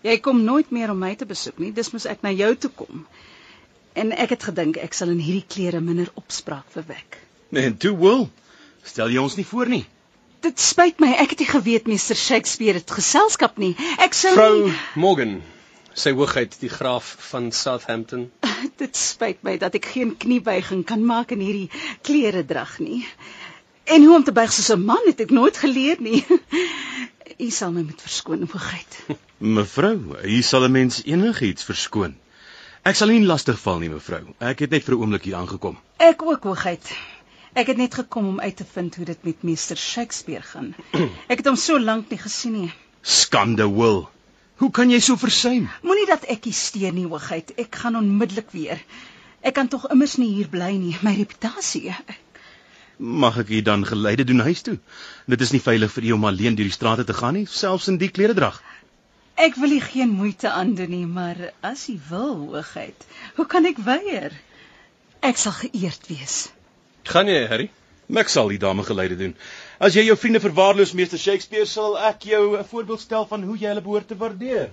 L: Jy kom nooit meer om my te besoek nie, dis mos ek na jou toe kom. En ek het gedink ek sal in hierdie klere minder opspraak verwek.
J: En toe, Will, stel jy ons nie voor nie.
L: Dit spyt my, ek het nie geweet meester Shakespeare het geselskap nie. Ek sou
C: Vrou
L: nie...
C: Morgan, sy hoogheid die graaf van Southampton.
L: Dit spyt my dat ek geen kniebuiging kan maak in hierdie klere drag nie. En hoe om te buig soos 'n man het ek nooit geleer nie. U sal my moet verskoon, hoogheid.
J: Mevrou, hier sal 'n mens enigiets verskoon. Ek sal nie lastig val nie, mevrou. Ek het net vir 'n oomblik hier aangekom.
L: Ek ook, hoogheid. Ek het net gekom om uit te vind hoe dit met meester Shakespeare gaan. Ek het hom so lank nie gesien nie.
J: Skande, Will. Hoe kan jy so versuim?
L: Moenie dat ek hier steur nie, hoogheid. Ek gaan onmiddellik weer. Ek kan tog immers nie hier bly nie, my reputasie.
J: Mag ek u dan geleide doen huis toe? Dit is nie veilig vir u om alleen deur die strate te gaan nie, selfs in die kleredrag.
L: Ek wil nie geen moeite aandoen nie, maar as u wil, hoogheid, hoe kan ek weier? Ek sal geëerd wees.
C: Gaan jy, Harry?
J: Ek sal die dame geleide doen. As jy jou vriende verwaarloos, meester Shakespeare, sal ek jou 'n voorbeeld stel van hoe jy hulle behoort te waardeer.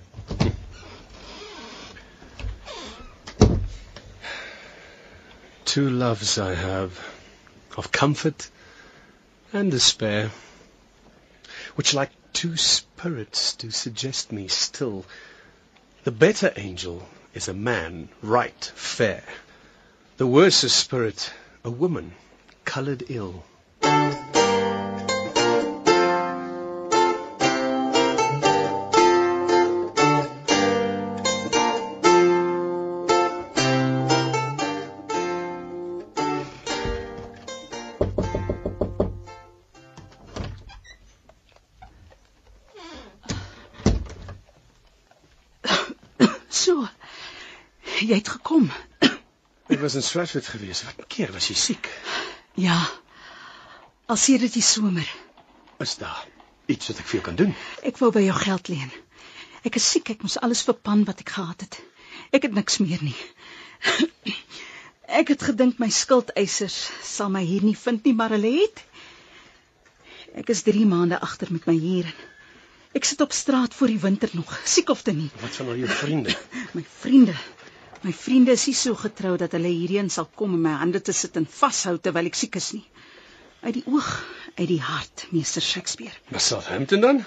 C: Two loves I have, of comfort and despair, which like two spirits do suggest me still. The better angel is a man, right, fair. The worser spirit, a woman, coloured ill. Was in Stratford gewees. Wat keer was jy siek?
L: Ja. Al sedert die somer.
C: Is daar iets wat ek vir jou kan doen?
L: Ek wou by jou geld leen. Ek is siek, ek moes alles verpan wat ek gehad het. Ek het niks meer nie. Ek het gedink my skuldeisers sal my hier nie vind nie, maar hulle het. Ek is 3 maande agter met my huur. Ek sit op straat voor die winter nog, siek of te nie.
C: Wat van al jou vriende?
L: My vriende. My vriende is nie so getrou dat hulle hierheen sal kom om my hande te sit en vashou terwyl ek siek is nie. Uit die oog, uit die hart, meester Shakespeare.
C: Was Southampton dan?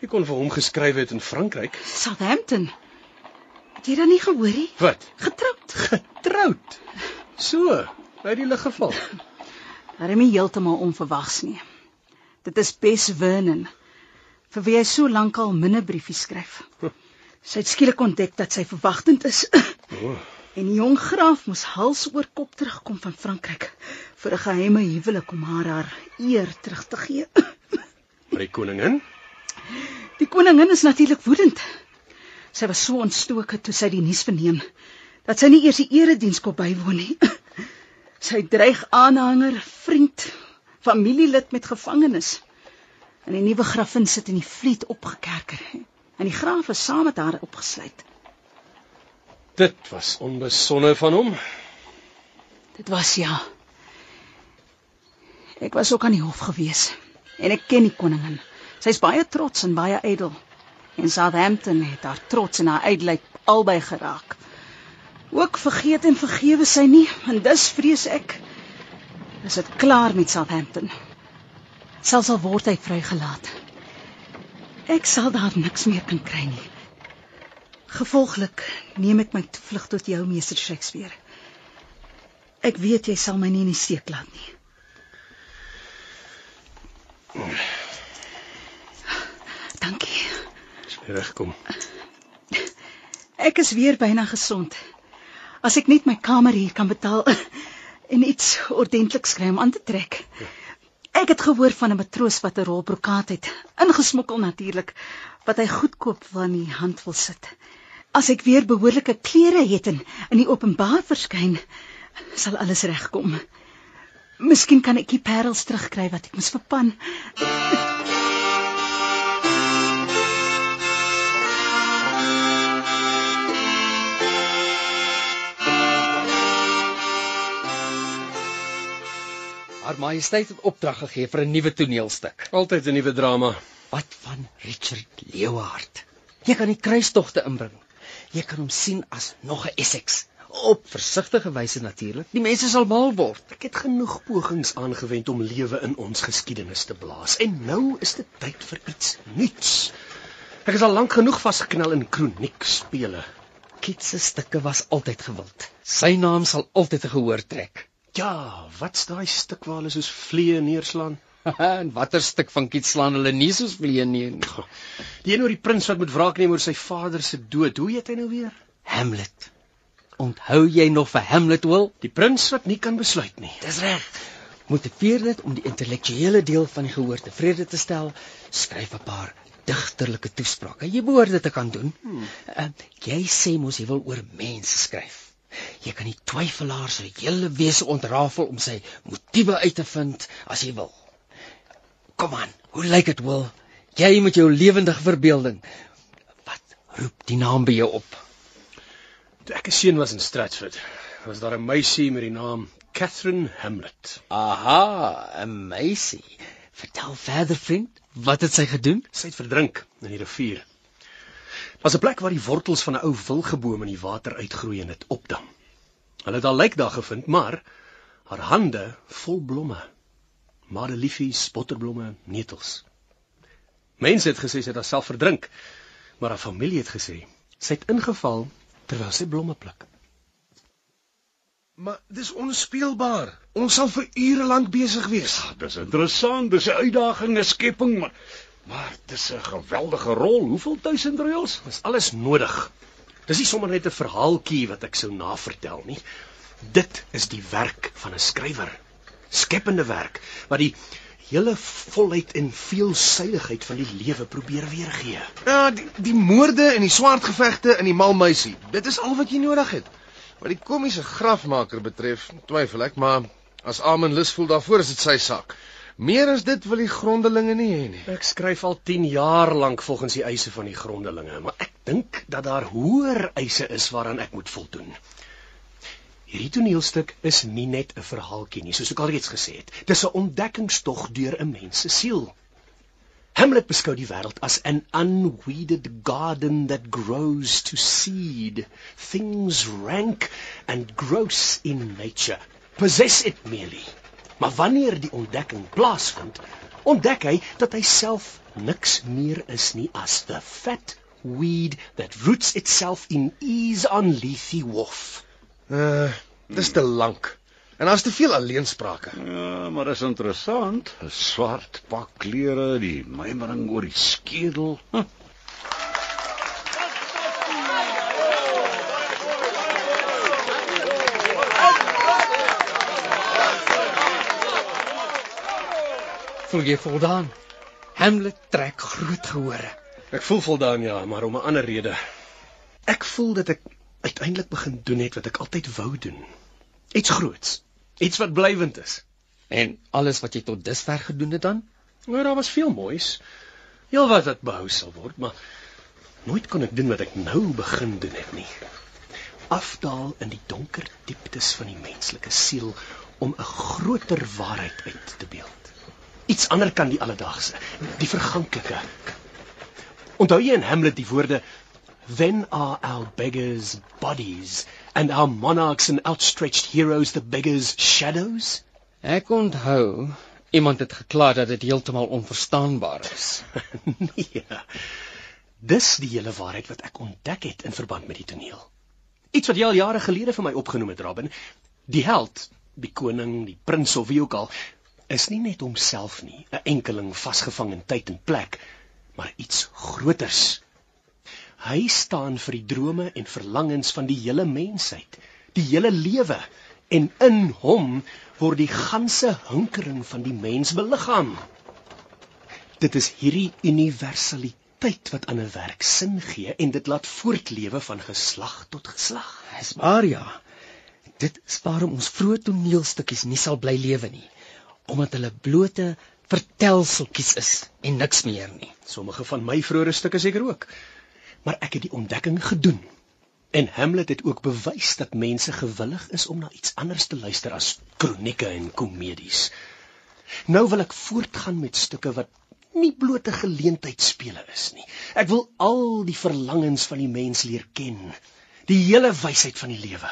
C: Jy kon vir hom geskryf het in Frankryk.
L: Southampton. Het jy dan nie gehoor nie?
C: Wat?
L: Getroud.
C: Getroud. So, uit die lug geval.
L: Nie heeltemal onverwags nie. Dit is Bess Vernon vir wie hy so lank al minne briefies skryf. Sy het skielik ontdek dat sy verwagtend is.
C: Oh.
L: En die jong graaf moes hals oor kop terugkom van Frankryk vir 'n geheime huwelik om haar haar eer terug te gee.
C: Maar die koningin?
L: Die koningin is natuurlik woedend. Sy was so ontstoke toe sy die nuus verneem dat sy nie eers die erediens kon bywoon nie. Sy dreig aanhanger, vriend, familielid met gevangenes. En die nuwe grafin sit in die vliet opgekerker. En die graaf is saam met haar opgesluit.
C: Dit was onbesonne van hom.
L: Dit was ja. Ek was ook aan die hof gewees en ek ken die koningin. Sy's baie trots en baie ydel. En Southampton het haar trots en haar ydelheid albei geraak. Ook vergeet en vergewe sy nie en dus vrees ek is dit klaar met Southampton. Selfs al word hy vrygelaat. Ek sal daar niks meer kan kry nie. Gevolglik neem ek my toevlug tot jou meester Shakespeare. Ek weet jy sal my nie in die steek laat nie. Dankie.
C: Dis weer regkom.
L: Ek is weer byna gesond. As ek net my kamer hier kan betaal en iets ordentlik skry om aan te trek. Ek het gehoor van 'n matroos wat 'n rol brokaat het, ingesmokkel natuurlik, wat hy goedkoop van die hand wil sit. As ek weer behoorlike klere het en in die openbaar verskyn, sal alles regkom. Miskien kan ek die parels terugkry wat ek moes verpan.
F: Haar Majesteit het opdrag gegee vir 'n nuwe toneelstuk.
C: Altyd 'n nuwe drama.
F: Wat van Richard Leeuhard? Jy kan die kruistogte inbring. Jy kan hom sien as nog 'n Essex. Op versigtige wyse natuurlik. Die mense sal mal word.
C: Ek het genoeg pogings aangewend om lewe in ons geskiedenis te blaas en nou is dit tyd vir iets nuuts. Ek is al lank genoeg vasgeknel in kroniek spele.
F: Kiet se stukke was altyd gewild. Sy naam sal altyd gehoor trek.
C: Ja, wat's daai stuk waar hulle soos vliee neerslaan?
F: en watter stuk van Kiet slaan hulle nie soos vliee nie?
C: Die een oor die prins wat moet wraak neem oor sy vader se dood. Hoe heet hy nou weer?
F: Hamlet. Onthou jy nog vir Hamlet wil?
C: Die prins wat nie kan besluit nie.
F: Dis reg. Motiveer dit om die intellektuele deel van die gehoor tevrede te stel. Skryf 'n paar digterlike toesprake. Jy behoort dit te kan doen. Hmm. Uh, jy sê mos jy wil oor mense skryf. Jy kan die twyfelaar se hele wese ontrafel om sy motiewe uit te vind as jy wil. Kom aan, hoe lyk dit wil? Jy met jou lewendige verbeelding. Roep die naam by jou op.
C: Toe ek 'n seun was in Stratford, was daar 'n meisie met die naam Catherine Hamlet.
F: Aha, 'n meisie. Vertel verder, vriend. Wat het sy gedoen?
C: Sy het verdrink in die rivier. Was 'n plek waar die wortels van 'n ou wilgeboom in die water uitgroei en dit opdam. Hulle het haar lijk daar gevind, maar haar hande vol blomme. Madeliefies, botterblomme, netels. Mense het gesê sy het haarself verdrink, maar haar familie het gesê sy het ingeval terwyl sy blomme pluk.
E: Maar dis onspeelbaar. Ons sal vir ure lank besig wees.
A: Ja, dis interessant, dis 'n uitdaging, 'n skepping, maar maar dis 'n geweldige rol. Hoeveel duisend reëls?
C: Dis alles nodig. Dis nie sommer net 'n verhaaltjie wat ek sou navertel nie. Dit is die werk van 'n skrywer. Skepende werk wat die hele volheid en veelsuiligheid van die lewe probeer weergee.
E: Ja, die, die moorde en die swaardgevegte in die malmuisie. Dit is al wat jy nodig het. Wat die komiese grafmaker betref, twyfel ek, maar as Amen lus voel daarvoor is dit sy sak. Meer as dit wil die grondelinge nie hê nie.
C: Ek skryf al 10 jaar lank volgens die eise van die grondelinge, maar ek dink dat daar hoër eise is waaraan ek moet voldoen. Hierdie toneelstuk is nie net 'n verhaaltjie nie, soos ek al reeds gesê het. Dis 'n ontdekkingstog deur 'n mens se siel. Hamlet beskou die wêreld as an unweeded garden that grows to seed. Things rank and gross in nature possess it merely. Maar wanneer die ontdekking plaasvind, ontdek hy dat hy self niks meer is nie as the fat weed that roots itself in ease on leafy wharf.
E: Uh, dis te lank. En daar's te veel alleensprake.
A: Ja, maar dis interessant. 'n Swart pak klere, die mymering oor die skedel. Huh.
F: Voel jy voldaan? Hamlet trek groot gehore.
C: Ek voel voldaan ja, maar om 'n ander rede. Ek voel dat ek uiteindelik begin doen het wat ek altyd wou doen. Iets groots, iets wat blywend is.
F: En alles wat jy tot dusver gedoen het dan?
C: Nou daar was veel moois. Heel wat wat behou sal word, maar nooit kon ek doen wat ek nou begin doen het nie. Afdaal in die donker dieptes van die menslike siel om 'n groter waarheid uit te beeld. Iets ander kan die alledaagse, die verganklike. Onthou jy in Hamlet die woorde Then are our beggars bodies and our monarchs and outstretched heroes the beggars shadows?
F: Ek onthou iemand het gekla dat dit heeltemal onverstaanbaar is.
C: nee. Dis die hele waarheid wat ek ontdek het in verband met die toneel. Iets wat jy al jare gelede vir my opgenoem het, Robin. Die held, die koning, die prins of wie ook al, is nie net homself nie, 'n enkeling vasgevang in tyd en plek, maar iets groters. Hy staan vir die drome en verlangens van die hele mensheid, die hele lewe en in hom word die ganse hinkering van die mens beliggaam. Dit is hierdie universaliteit wat aan 'n werk sin gee en dit laat voortlewe van geslag tot geslag.
F: Dis waar ja. Dit is waarom ons vroeë toneelstukkies nie sal bly lewe nie, omdat hulle blote vertelseltjies is en niks meer nie.
C: Sommige van my vroeë stukke seker ook. Maar ek het die ontdekking gedoen. En Hamlet het ook bewys dat mense gewillig is om na iets anders te luister as kronieke en komedies. Nou wil ek voortgaan met stukke wat nie blote geleentheidsspele is nie. Ek wil al die verlangens van die mens leer ken, die hele wysheid van die lewe.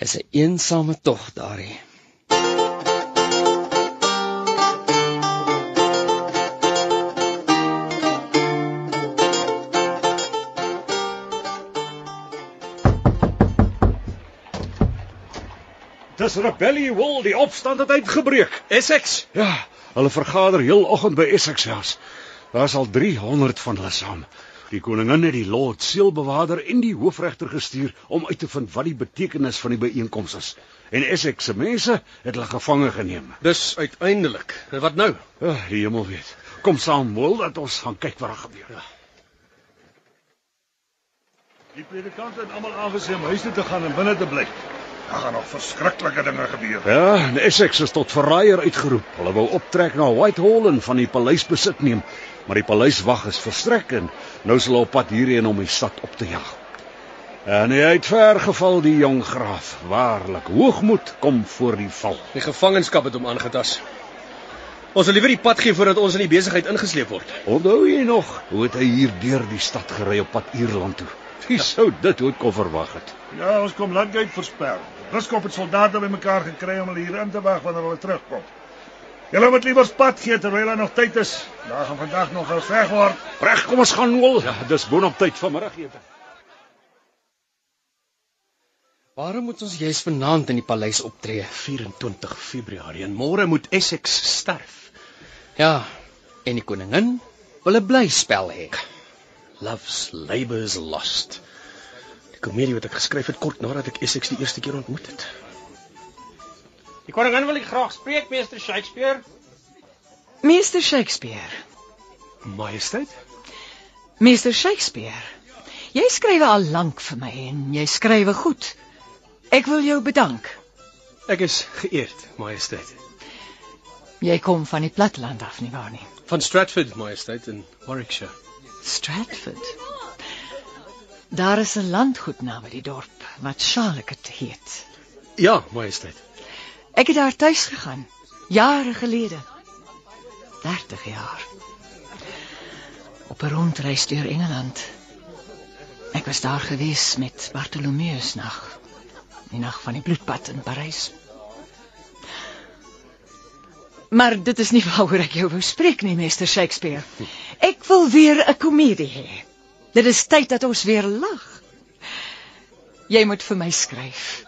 F: Is 'n eensame tog daarin.
A: Dis rebellie wil, die opstand het uitgebreek.
C: Essex.
A: Ja, hulle vergader heel oggend by Essex House. Daar's al 300 van hulle saam. Die koningin het die Lord seelbewaarder en die hoofregter gestuur om uit te vind wat die betekenis van die byeenkoms is. En Essex se mense het hulle gevange geneem.
C: Dis uiteindelik. En wat nou?
A: Ja, die hemel weet. Kom saam, wil dat ons gaan kyk wat daar gebeur. Ja.
H: Die predikant het almal aangesê om huis toe te gaan en binne te bly. Daar gaan nog verskriklike dinge gebeur.
A: Ja, en Essex is tot verraaier uitgeroep. Hulle wou optrek na Whitehall en van die paleis besit neem, maar die paleiswag is verstrek en nou is hulle op pad hierheen om die stad op te jag. En hy het ver geval die jong graaf. Waarlik, hoogmoed kom voor die val.
C: Die gevangenskap het hom aangetas. Ons sal liewer die pad gee voordat ons in die besigheid ingesleep word.
A: Onthou jy nog hoe het hy hier deur die stad gery op pad Ierland toe? Wie sou dit ooit kon verwag het?
H: Ja, ons kom Landgate verspel. Biskop het soldate bymekaar gekry om hulle hier in te wag wanneer hulle terugkom. Julle moet liewer pad gee terwyl daar nog tyd is. Daar gaan vandag nog geveg word.
A: Reg, kom ons gaan nol. Ja, dis boonop tyd van middagete.
F: Waarom moet ons juis vanaand in die paleis optree?
C: 24 Februarie en môre moet Essex sterf.
F: Ja, en die koningin wil 'n blyspel hê.
C: Love's Labour is Lost. Die komedie wat ek geskryf het kort nadat ek Essex die eerste keer ontmoet het.
M: Die koningin wil ek graag spreek, meester Shakespeare.
N: Meester Shakespeare.
C: Majesteit?
N: Meester Shakespeare. Jy skryf al lank vir my en jy skryf goed. Ek wil jou bedank.
C: Ek is geëerd, Majesteit.
N: Jy kom van die platteland af nie waar nie?
C: Van Stratford, Majesteit in Warwickshire.
N: Stratford. Daar is 'n landgoed naby die dorp wat Charlotte heet.
C: Ja, Majesteit.
N: Ek het daar tuis gegaan jare gelede. 30 jaar. Op 'n rondreis deur Engeland. Ek was daar gewees met Bartolomeusnag. Die nag van die bloedbad in Parys. Maar dit is nie waaroor ek jou wou spreek nie, meester Shakespeare. Ek wil weer 'n komedie hê. Dit is tyd dat ons weer lag. Jy moet vir my skryf.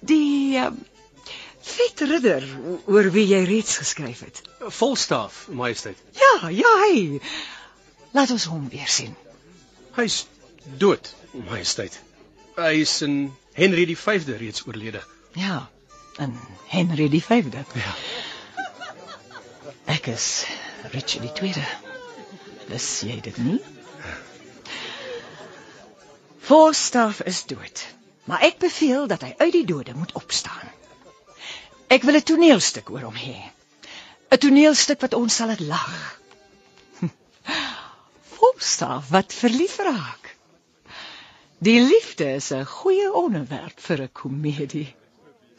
N: Die uh, vet ridder oor wie jy reeds geskryf het.
C: Volstaaf, Majesteit.
N: Ja, ja, hy. Laat ons hom weer sien.
C: Hy's dood, Majesteit. Hy is in Henry die 5de reeds oorlede.
N: Ja, en Henry die 5de.
C: Ja.
N: Ek is Richard die 2de. Dis jy dit nie? Falstaff is dood, maar ek beveel dat hy uit die dode moet opstaan. Ek wil 'n toneelstuk oor hom hê. 'n Toneelstuk wat ons sal laat lag. Falstaff wat verlief raak. Die liefde is 'n goeie onderwerp vir 'n komedie.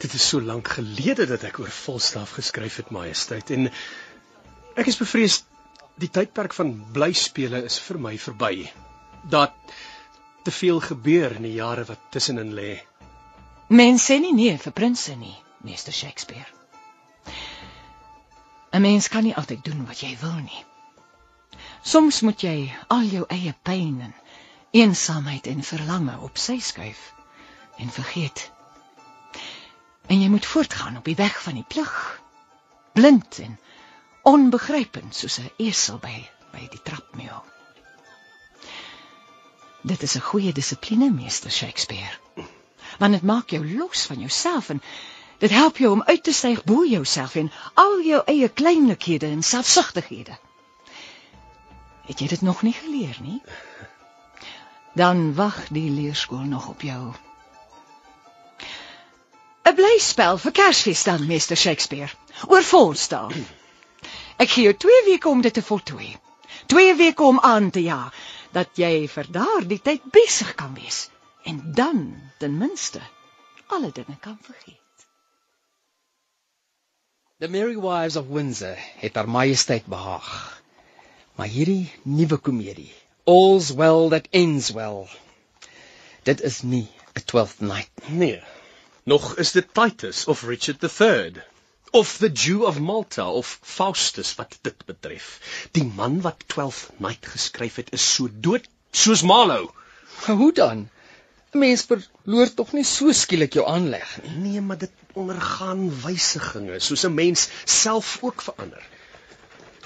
C: Dit is so lank gelede dat ek oor Volstaaf geskryf het, Majesteit, en ek is bevrees die tydperk van blyspele is vir my verby. Dat te veel gebeur in die jare wat tussenin lê.
N: Mense sê nie nee vir prinses nie, meester Shakespeare. 'n Mens kan nie altyd doen wat jy wil nie. Soms moet jy al jou eie pyn en eensaamheid en verlange op sy skuif en vergeet. En jy moet voortgaan op die weg van die plig. Blind en onbegrypend soos 'n esel by by die trapmuur. Dit is 'n goeie dissipline, meester Shakespeare. Want dit maak jou los van jouself en dit help jou om uit te styg bo jouself en al jou eie kleinlikhede en selfsugtighede. Het jy dit nog nie geleer nie? Dan wag die leerskool nog op jou. 'n Blyspel vir Kersfees dan, meester Shakespeare, oor Falstaff. Ek gee jou 2 weke om dit te voltooi. 2 weke om aan te ja dat jy vir daardie tyd besig kan wees en dan ten minste alle dinge kan vergeet.
F: The Merry Wives of Windsor het haar majesteit behaag. Maar hierdie nuwe komedie, All's Well That Ends Well. Dit is nie 'n 12th night.
C: Nee. Nog is dit Titus of Richard III of the Jew of Malta of Faustus wat dit betref. Die man wat 12th night geskryf het is so dood soos Marlowe.
F: Hoe dan? 'n Mens verloor tog nie so skielik jou aanleg nie.
C: Nee, maar dit ondergaan wysigings soos 'n mens self ook verander.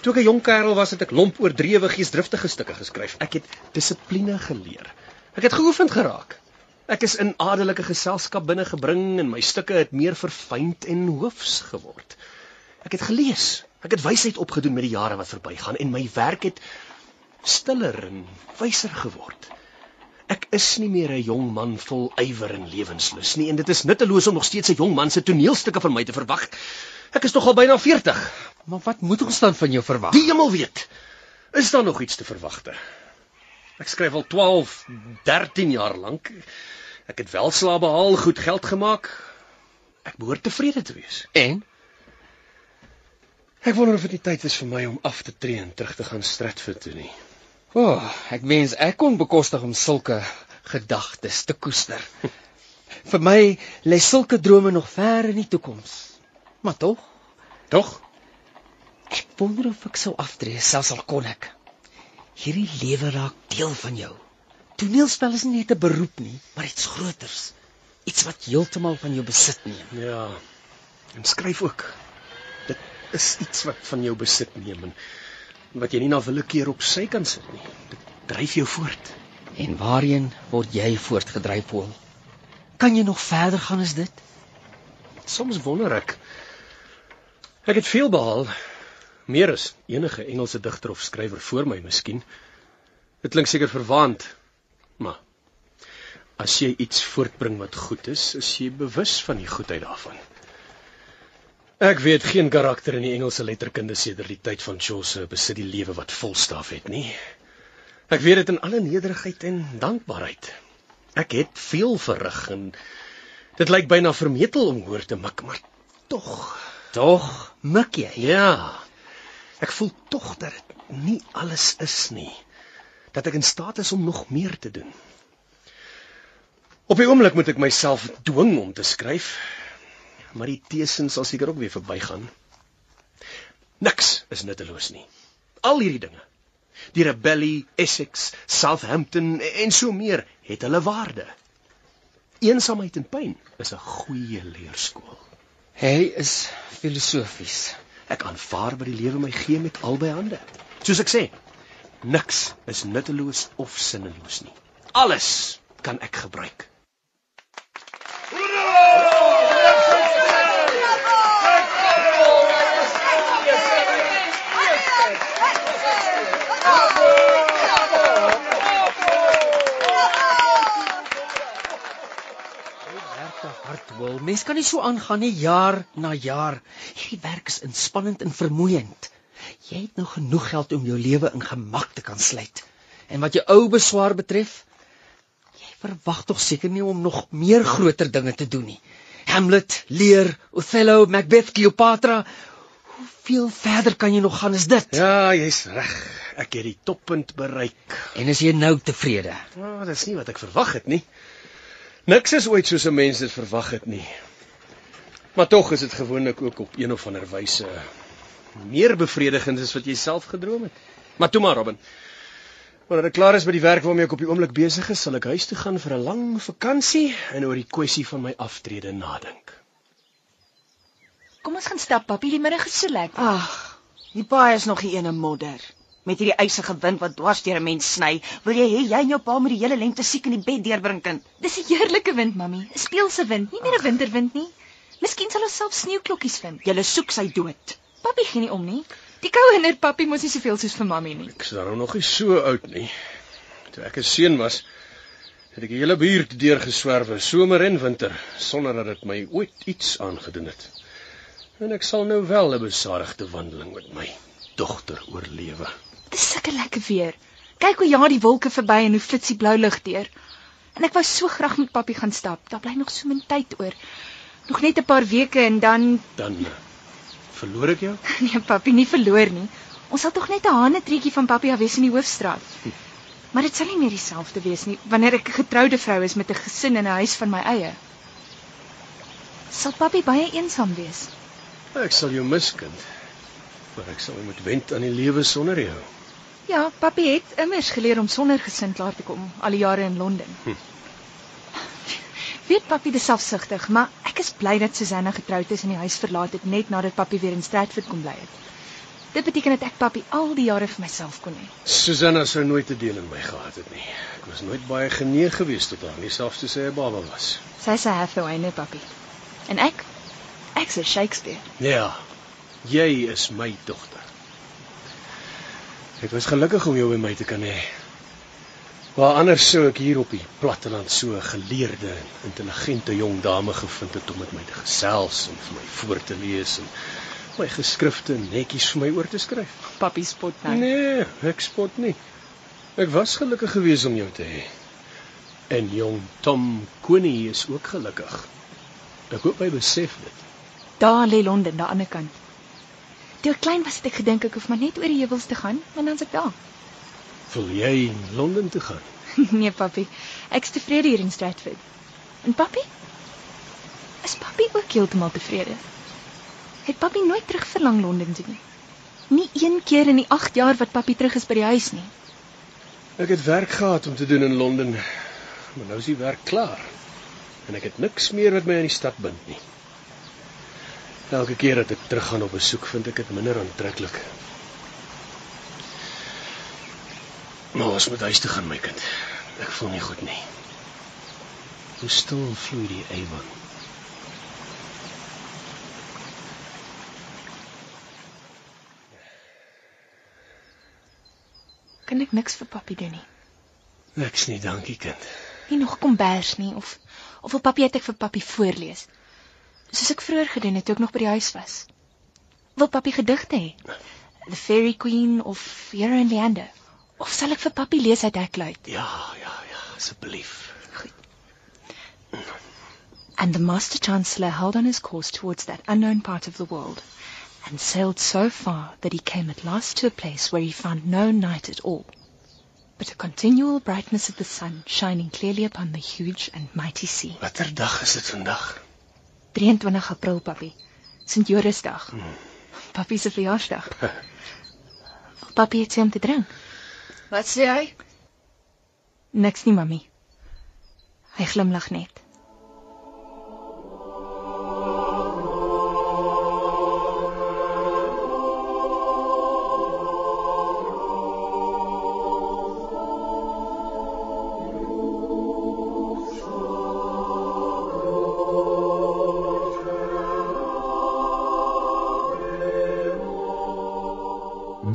C: Toe ek 'n jong kerel was, het ek lomp oordrewe geesdriftige stukke geskryf. Ek het dissipline geleer. Ek het geoefen geraak. Ek is in adelike geselskap binnegebring en my stukke het meer verfynd en hoofs geword. Ek het gelees. Ek het wysheid opgedoen met die jare wat verbygaan en my werk het stiller en wyser geword. Ek is nie meer 'n jong man vol ywer en lewenslus nie en dit is nutteloos om nog steeds 'n jong man se toneelstukke van my te verwag. Ek is tog al byna 40.
F: Maar wat moet ons dan van jou verwag?
C: Die hemel weet. Is daar nog iets te verwagte? Ek skryf al 12, 13 jaar lank. Ek het welslae behaal, goed geld gemaak. Ek behoort tevrede te wees.
F: En
C: Ek wonder of dit nie tyd is vir my om af te tree en terug te gaan Stratford toe nie.
F: O, oh, ek wens ek kon bekostig om sulke gedagtes te koester. vir my lê sulke drome nog ver in die toekoms. Maar tog,
C: tog
F: ek wonder of ek sou aftree selfs al kon ek. Hierdie lewe raak deel van jou. Toneelspel is nie net 'n beroep nie, maar iets groters. Iets wat heeltemal van jou besit neem.
C: Ja. En skryf ook. Dit is iets wat van jou besit neem en wat jy nie na willekeur op sy kan sit nie. Dit dryf jou voort.
F: En waarheen word jy voortgedryf, Paul? Kan jy nog verder gaan as dit?
C: Soms wonder ek. Ek het veel behaal. Meer as enige Engelse digter of skrywer voor my miskien. Dit klink seker verwaand, maar as jy iets voortbring wat goed is, is jy bewus van die goedheid daarvan. Ek weet geen karakter in die Engelse letterkunde sedert die tyd van Chaucer besit die lewe wat volstaaf het nie. Ek weet dit in alle nederigheid en dankbaarheid. Ek het veel verrig en dit lyk byna vermetel om hoor te mik, maar tog,
F: tog mik jy.
C: Ja. Ek voel tog dat dit nie alles is nie. Dat ek in staat is om nog meer te doen. Op die oomblik moet ek myself dwing om te skryf, maar die teesin sal seker ook weer verbygaan. Niks is nutteloos nie. Al hierdie dinge. Die rebellie, Essex, Southampton en so meer het hulle waarde. Eensaamheid en pyn is 'n goeie leerskool.
F: Hy is filosofies.
C: Ek aanvaar wat die lewe my gee met albei hande. Soos ek sê, niks is nutteloos of sinneloos nie. Alles kan ek gebruik.
F: Hartwil, mens kan nie so aangaan nie jaar na jaar. Hierdie werk is inspannend en vermoeiend. Jy het nou genoeg geld om jou lewe in gemak te kan sluit. En wat jou ou beswaar betref, jy verwag tog seker nie om nog meer groter dinge te doen nie. Hamlet, Lear, Othello, Macbeth, Cleopatra. Hoeveel verder kan jy nog gaan as dit?
C: Ja, jy's reg. Ek het die toppunt bereik.
F: En is jy nou tevrede?
C: Ja, oh, dis nie wat ek verwag het nie. Niks is ooit soos 'n mens dit verwag het nie. Maar tog is dit gewoonlik ook op een of ander wyse meer bevredigend as wat jy self gedroom het. Maar toe maar, Robin. Wanneer ek klaar is met die werk waarmee ek op die oomblik besig is, sal ek huis toe gaan vir 'n lang vakansie en oor die kwessie van my aftrede nadink.
D: Kom ons gaan stap, papie, die middag is so lekker.
L: Ag, die paai is nog nie een modder. Met hierdie eisige wind wat dwars deur 'n mens sny, wil jy hê jy en jou pa moet die hele lengte siek in die bed deurbring kind.
D: Dis 'n heerlike wind, mami. 'n Speelse wind, nie meer 'n winterwind nie. Miskien sal ons self sneeuklokkies vind.
L: Jy soek sy dood.
D: Papi gee nie om nie. Die koue hinder papi mos nie soveel soos vir mami nie.
C: Ek is daarom nog nie so oud nie. Toe ek 'n seun was, het ek die hele buurt deurgeswerwe, somer en winter, sonder dat dit my ooit iets aangedoen het. En ek sal nou wel 'n besadigde wandeling met my dogter oorlewe.
D: Dis sulke lekker weer. Kyk hoe ja die wolke verby en hoe flits die blou lug deur. En ek wou so graag met papi gaan stap. Daar bly nog so min tyd oor. Nog net 'n paar weke en dan
C: dan verloor ek jou?
D: Nee, papi, nie verloor nie. Ons sal tog net 'n hanetreetjie van papi af wees in die hoofstraat. Maar dit sal nie meer dieselfde wees nie wanneer ek 'n getroude vrou is met 'n gesin en 'n huis van my eie. Sal papi baie eensaam wees?
C: Ek sal jou mis, kind. Maar ek sal moet wend aan die lewe sonder jou.
D: Ja, papi het immers geleer om sonder gesin klaar te kom al die jare in Londen. Hm. Weet papi dis selfsugtig, maar ek is bly dat Susanna getroud is en die huis verlaat het net nadat papi weer in Stratford kom bly het. Dit beteken dat ek papi al die jare vir myself kon hê.
C: Susanna sou nooit te deel in my gehad het nie. Ek was nooit baie geneig geweest tot haar, nie selfs toe sy 'n baba was.
D: Sy sê Hathaway, nee papi. En ek? Ek sê Shakespeare.
C: Ja. Jy is my dogter. Ek was gelukkig om jou by my te kan hê. Waar anders sou ek hier op die platteland so 'n geleerde en intelligente jong dame gevind het om met my te gesels en vir my voor te lees en my geskrifte netjies vir my oor te skryf.
D: Papi spot nou.
C: Nee, ek spot nie. Ek was gelukkig geweest om jou te hê. En jong Tom Koenie is ook gelukkig. Ek hoop hy besef dit.
D: Daar lê Londen, aan die ander kant. Toe ek klein was het ek gedink ek hoef maar net oor die heuwels te gaan, want dan's ek daar.
C: Wil jy Londen toe gaan?
D: nee, papi. Ek's tevrede hier in Stratford. En papi? Is papi ook heeltemal tevrede? Het papi nooit terug verlang Londen toe nie? Nie een keer in die 8 jaar wat papi terug is by die huis nie.
C: Ek het werk gehad om te doen in Londen, maar nou is die werk klaar. En ek het niks meer wat my aan die stad bind nie. Elke keer dat ek teruggaan op besoek, vind ek dit minder aantreklik. Maar ons moet huis toe gaan, my kind. Ek voel nie goed nie. Hoe stil vloei die Avon.
D: Kan ek niks vir papi doen nie?
C: Niks nie, dankie kind.
D: Nie nog kombers nie of of wil papi het ek vir papi voorlees? Soos ek vroeër gedoen het toe ek nog by die huis was. Wil papi gedigte hê? The Fairy Queen of Hero and Leander? Of sal ek vir papi lees uit Hekluit?
C: Ja, ja, ja, asseblief.
D: And the Master Chancellor held on his course towards that unknown part of the world, and sailed so far that he came at last to a place where he found no night at all, but a continual brightness of the sun shining clearly upon the huge and mighty sea.
C: Watter dag is dit vandag?
D: 23 April, papi. Sint Jorisdag. Hmm. Papi se verjaarsdag. papi het sy om te drink.
O: Wat sê hy?
D: Niks nie, mami. Hy glimlag net.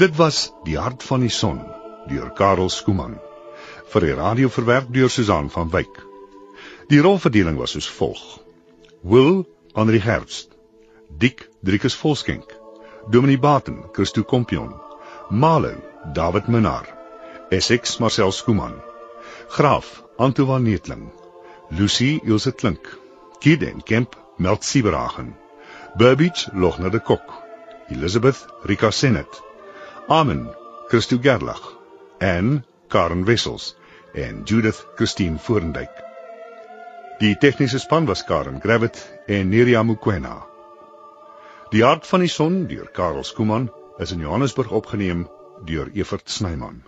P: Dit was Die hart van die son deur Karel Skuman vir die radio verwerk deur Susan van Wyk. Die rolverdeling was soos volg: Will Henri Herbst, Dick Driekus Volskenk, Dominee Baten, Christo Kompion, Malo David Minnar, Essex Marcel Skuman, Graaf Antoine Netling, Lucy Ilse Klink, Kiden Kemp Melt Siebragen, Burbage Logner de Kok, Elizabeth Rika Senet, Amen Christo Gerlach en Karen Wessels en Judith Christine Forendyk. Die tegniese span was Karen Gravett en Neria Mukwena. Die hart van die son deur Karel Skuman is in Johannesburg opgeneem deur Evert Snyman.